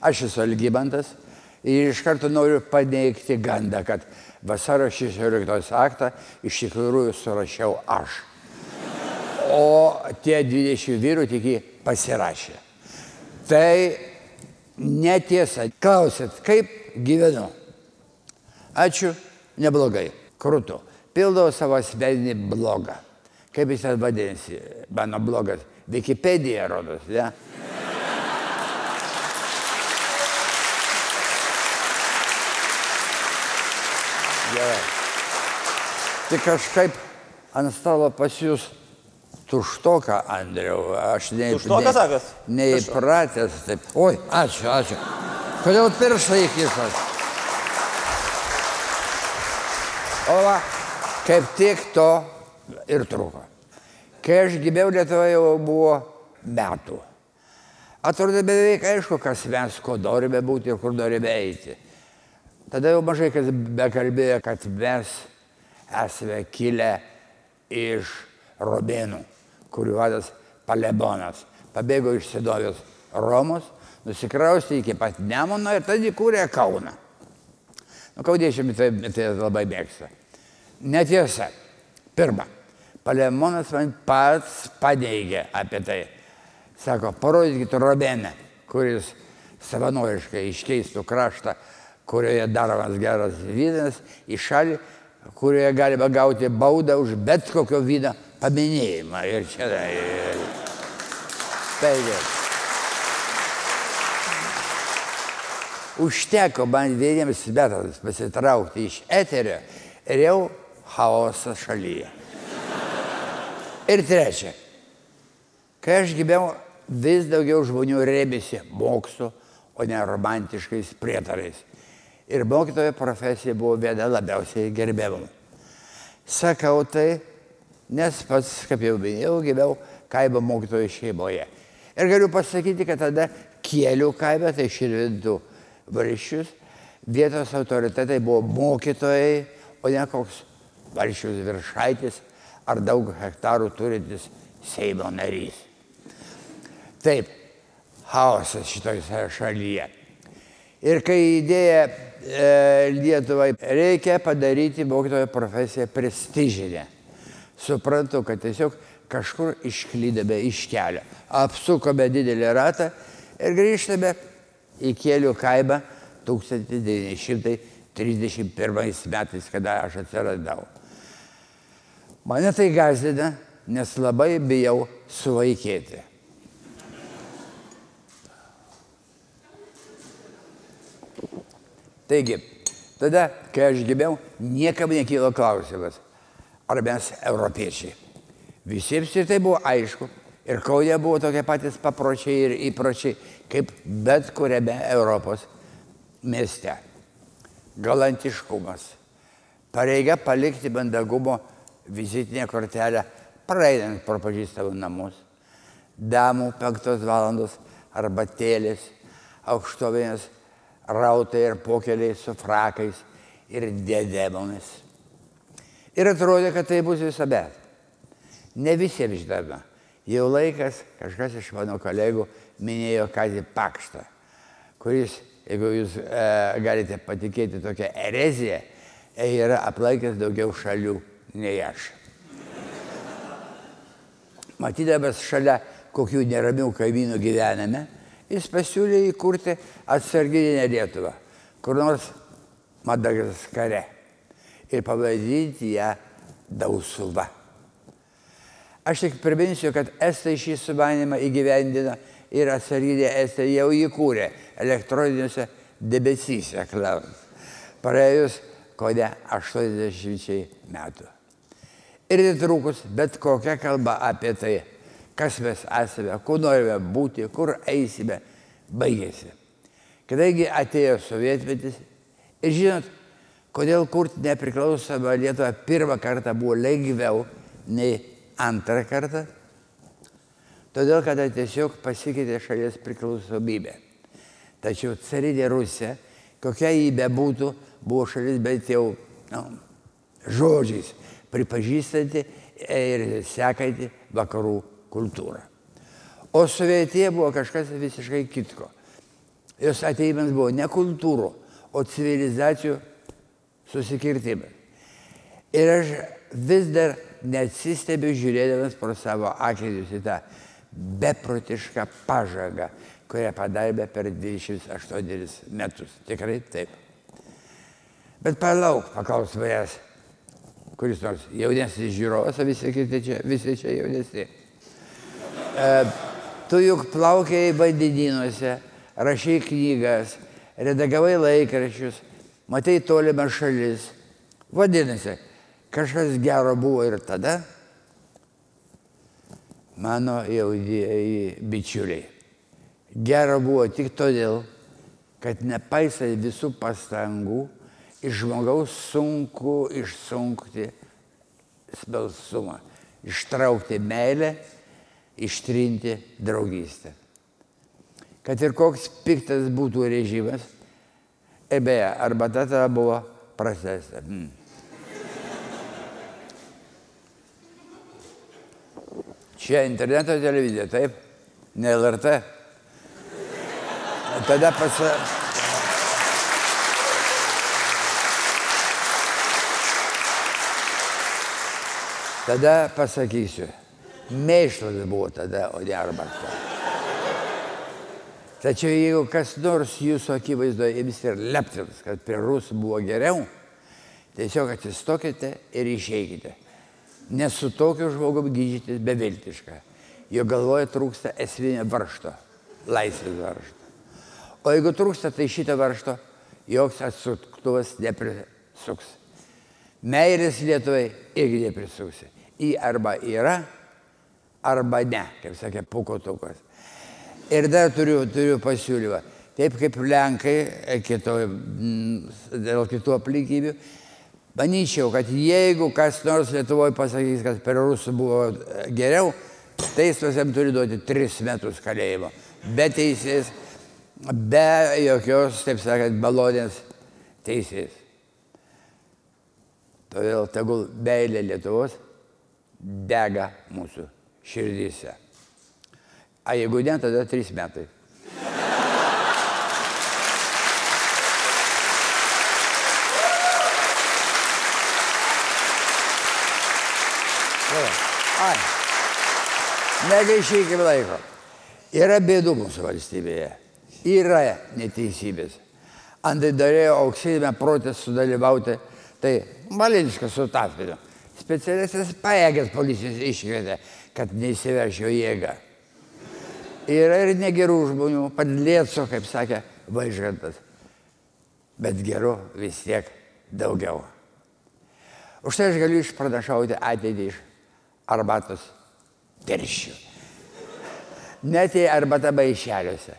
Aš esu Algybantas ir iš karto noriu paneigti gandą, kad vasario 16 aktą iš tikrųjų surašiau aš. O tie 20 vyrų tik jį pasirašė. Tai netiesa. Klausit, kaip gyvenu? Ačiū, neblogai, krūtų. Pildau savo asmeninį blogą kaip jis ten vadinasi, mano blogas, Wikipedija rodos, ne? Gerai. Tai kažkaip ant stalo pas jūs tuštoka, Andriau. Aš nei, Tuštoka, sakot? neįpratęs taip. Oi, ačiū, ačiū. Kodėl pirštą įkišat? O va, kaip tik to ir truko. Kai aš gimėjau Lietuvoje jau buvo metų. Atrodo beveik aišku, kas mes, ko norime būti ir kur norime eiti. Tada jau mažai kas bekalbėjo, kad mes esame kilę iš Robėnų, kurių vadas Palebonas. Pabėgo iš Sidovijos Romos, nusikraustė iki pat Nemono ir tada įkūrė Kauną. Nu, kaudiečiami tai, tai labai mėgsta. Netiesa. Pirma, Palemonas man pats paneigė apie tai. Sako, parodykit Robenę, kuris savanoriškai iškeistų kraštą, kurioje daromas geras vynas, į šalį, kurioje galima gauti baudą už bet kokio vyno paminėjimą. Ir čia. Taigi. Užteko man vieniems metams pasitraukti iš eterio ir jau chaosas šalyje. Ir trečia, kai aš gimiau, vis daugiau žmonių rėmėsi mokslu, o ne romantiškais prietarais. Ir mokytojo profesija buvo viena labiausiai gerbiamų. Sakau tai, nes pats, kaip jau minėjau, gyvenau kaimo mokytojo šeimoje. Ir galiu pasakyti, kad tada kėlių kaime, tai širvintų varščius, vietos autoritetai buvo mokytojai, o ne koks varščius viršaitis ar daug hektarų turintis Seimo narys. Taip, chaosas šitoje šalyje. Ir kai idėja e, Lietuvai reikia padaryti mokytojo profesiją prestižinę, suprantu, kad tiesiog kažkur išklydame iš kelio, apsukome didelį ratą ir grįžtame į kelių kaimą 1931 metais, kada aš atsiradau. Mane tai gazdina, nes labai bijau suvaikėti. Taigi, tada, kai aš gimiau, niekam nekylo klausimas, ar mes europiečiai. Visiems ir tai buvo aišku. Ir Kaunė buvo tokie patys papročiai ir įpročiai, kaip bet kuriame Europos mieste. Galantiškumas. Pareiga palikti mandagumo vizitinę kortelę praeinant pro pažįstamų namus. Damų penktos valandos arbatėlės, aukštovės rautai ir pokeliai su frakais ir dėdėmomis. Ir atrodė, kad tai bus visada. Ne visiems žinoma. Jau laikas, kažkas iš mano kolegų minėjo Kazį Pakštą, kuris, jeigu jūs e, galite patikėti tokią ereziją, e, yra aplankęs daugiau šalių nei aš. Matydamas šalia kokių neramių kaimynų gyvename, jis pasiūlė įkurti atsarginę Lietuvą, kur nors Madagaskare ir pavadinti ją Dausuva. Aš tik priminsiu, kad Estai šį sumanimą įgyvendino ir atsarginė Estai jau įkūrė elektroniniuose debesyse klaus. Praėjus kone 80 metų. Ir netrukus bet kokia kalba apie tai, kas mes esame, kuo norime būti, kur eisime, baigėsi. Kadangi atėjo sovietmetis ir žinot, kodėl kurti nepriklausomą Lietuvą pirmą kartą buvo lengviau nei antrą kartą? Todėl, kad tiesiog pasikeitė šalies priklausomybė. Tačiau carinė Rusija, kokia jį bebūtų, buvo šalis bent jau nu, žodžiais pripažįstanti ir sekanti vakarų kultūrą. O sovietija buvo kažkas visiškai kitko. Jos ateimas buvo ne kultūrų, o civilizacijų susikirtimas. Ir aš vis dar neatsistebiu žiūrėdamas pro savo akinius į tą beprotišką pažangą, kurią padarėme per 28 metus. Tikrai taip. Bet palauk, paklaus manęs, kuris nors jaunesnis žiūrovas, o visi kiti čia, visi čia jaunesni. E, tu juk plaukiai vandenynuose, rašai knygas, redagavai laikraščius, matai tolimą šalis. Vadinasi, kažkas gero buvo ir tada. Mano jaudieji bičiuliai. Gero buvo tik todėl, kad nepaisai visų pastangų, iš žmogaus sunku išsunkti smalsumą, ištraukti meilę, ištrinti draugystę. Kad ir koks piktas būtų režimas, e beje, arbata tada buvo prastesnė. Hmm. Čia interneto televizija, taip? Ne LRT. Tada pasa... Tada pasakysiu, mėšlas buvo tada, o ne arbata. Tačiau jeigu kas nors jūsų akivaizdoje ims ir leptins, kad prie rusų buvo geriau, tiesiog atsistokite ir išeikite. Nes su tokiu žmogumi gydytis beviltiška. Jo galvoje trūksta esminio varšto, laisvės varšto. O jeigu trūksta, tai šito varšto joks atsuktuvas neprisuks. Meilės Lietuvai irgi neprisuksi į arba yra, arba ne, kaip sakė Pukotukas. Ir dar turiu, turiu pasiūlymą. Taip kaip Lenkai, e, kito, dėl kitų aplinkybių, manyčiau, kad jeigu kas nors Lietuvoje pasakys, kad per rusų buvo e, geriau, teismas jam turi duoti tris metus kalėjimo. Be teisės, be jokios, taip sakant, balonės teisės. Todėl tegul meilė Lietuvos dega mūsų širdyse. A jeigu ne, tada trys metai. Ai. Negaišykime laiko. Yra bėdų mūsų valstybėje. Yra neteisybės. Andai darėjo auksinėme protestą sudalyvauti, tai Malinskis su Tatvinu specialistas paėgęs policijos iškvietė, kad neįsiveršio jėgą. Yra ir negerų žmonių, padlėco, kaip sakė Vaižgantas, bet gerų vis tiek daugiau. Už tai aš galiu išpranašauti ateitį iš arbatos teršių. Net jei arbata baišeliuose.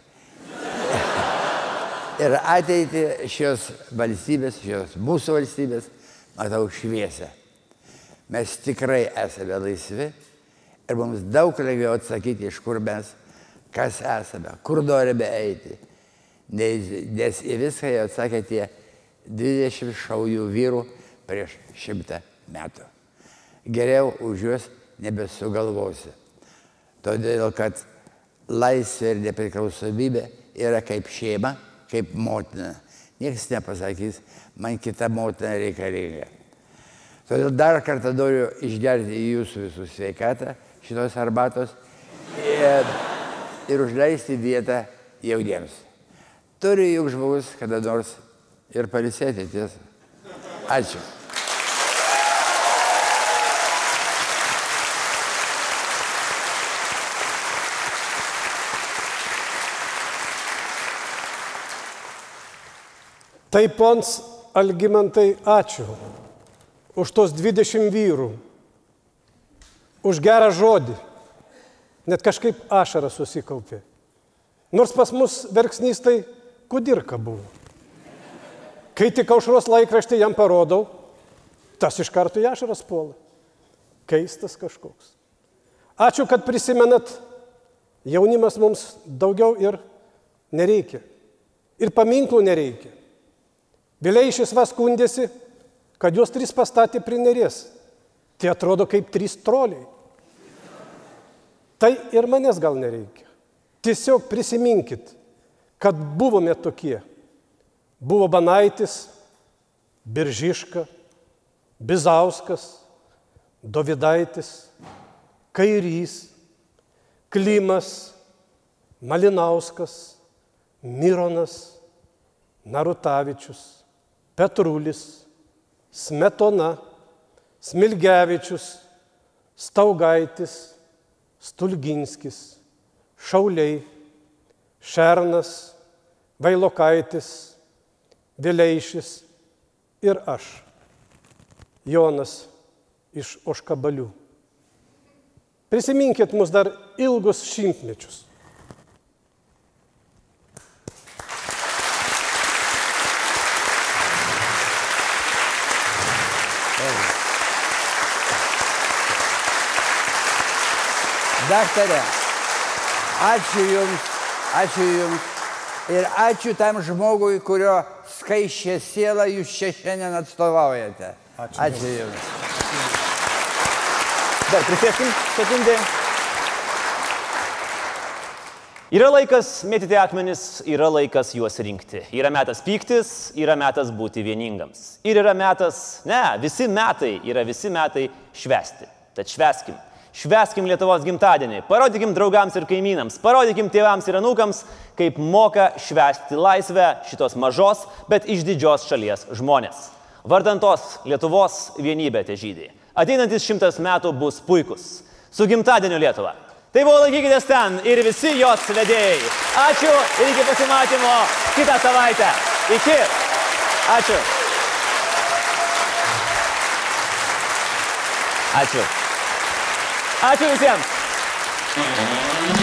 Ir ateitį šios valstybės, šios mūsų valstybės, matau šviesę mes tikrai esame laisvi ir mums daug lengviau atsakyti, iš kur mes kas esame, kur norime eiti. Nes, į viską jau atsakė tie 20 šaujų vyrų prieš šimtą metų. Geriau už juos nebesugalvosi. Todėl, kad laisvė ir nepriklausomybė yra kaip šeima, kaip motina. Niekas nepasakys, man kita motina reikalinga. Todėl dar kartą noriu išgerti jūsų visų sveikatą šitos arbatos ir, ir užleisti vietą jauniems. Turi juk žmogus kada nors ir palisėti tiesą. Ačiū. Tai pons Algimantai, ačiū už tos 20 vyrų, už gerą žodį. Net kažkaip ašara susikaupė. Nors pas mus verksnystai kudirka buvo. Kai tik aušros laikraštį jam parodau, tas iš karto į ašaras puola. Keistas kažkoks. Ačiū, kad prisimenat, jaunimas mums daugiau ir nereikia. Ir paminklų nereikia. Vileišis vas skundėsi, kad juos trys pastatė prie nerės. Tai atrodo kaip trys troliai. Tai ir manęs gal nereikia. Tiesiog prisiminkit, kad buvome tokie. Buvo Banaitis, Biržiška, Bizauskas, Dovidaitis, Kairys, Klimas, Malinauskas, Mironas, Narutavičius, Petrulis, Smetona, Smilgevičius, Staugaitis, Stulginskis, Šauliai, Šernas, Vailokaitis, Vileišis ir aš, Jonas iš Oškabalių. Prisiminkit mus dar ilgus šimtmečius. Daktarė, ačiū Jums, ačiū Jums ir ačiū tam žmogui, kurio skaičią sielą Jūs čia šiandien atstovaujate. Ačiū, ačiū Jums. Dar prisėskim sekundį. Yra laikas mėtyti akmenis, yra laikas juos rinkti. Yra metas pyktis, yra metas būti vieningams. Ir yra metas, ne, visi metai yra visi metai švesti. Tad šveskim. Šveskim Lietuvos gimtadienį, parodykim draugams ir kaimynams, parodykim tėvams ir anūkams, kaip moka švesti laisvę šitos mažos, bet iš didžios šalies žmonės. Vardantos Lietuvos vienybė te žydai. Ateinantis šimtas metų bus puikus. Su gimtadieniu Lietuva. Tai buvo laikykitės ten ir visi jos vedėjai. Ačiū ir iki pasimatymo kitą savaitę. Iki. Ačiū. Ačiū. Ačiū visiems.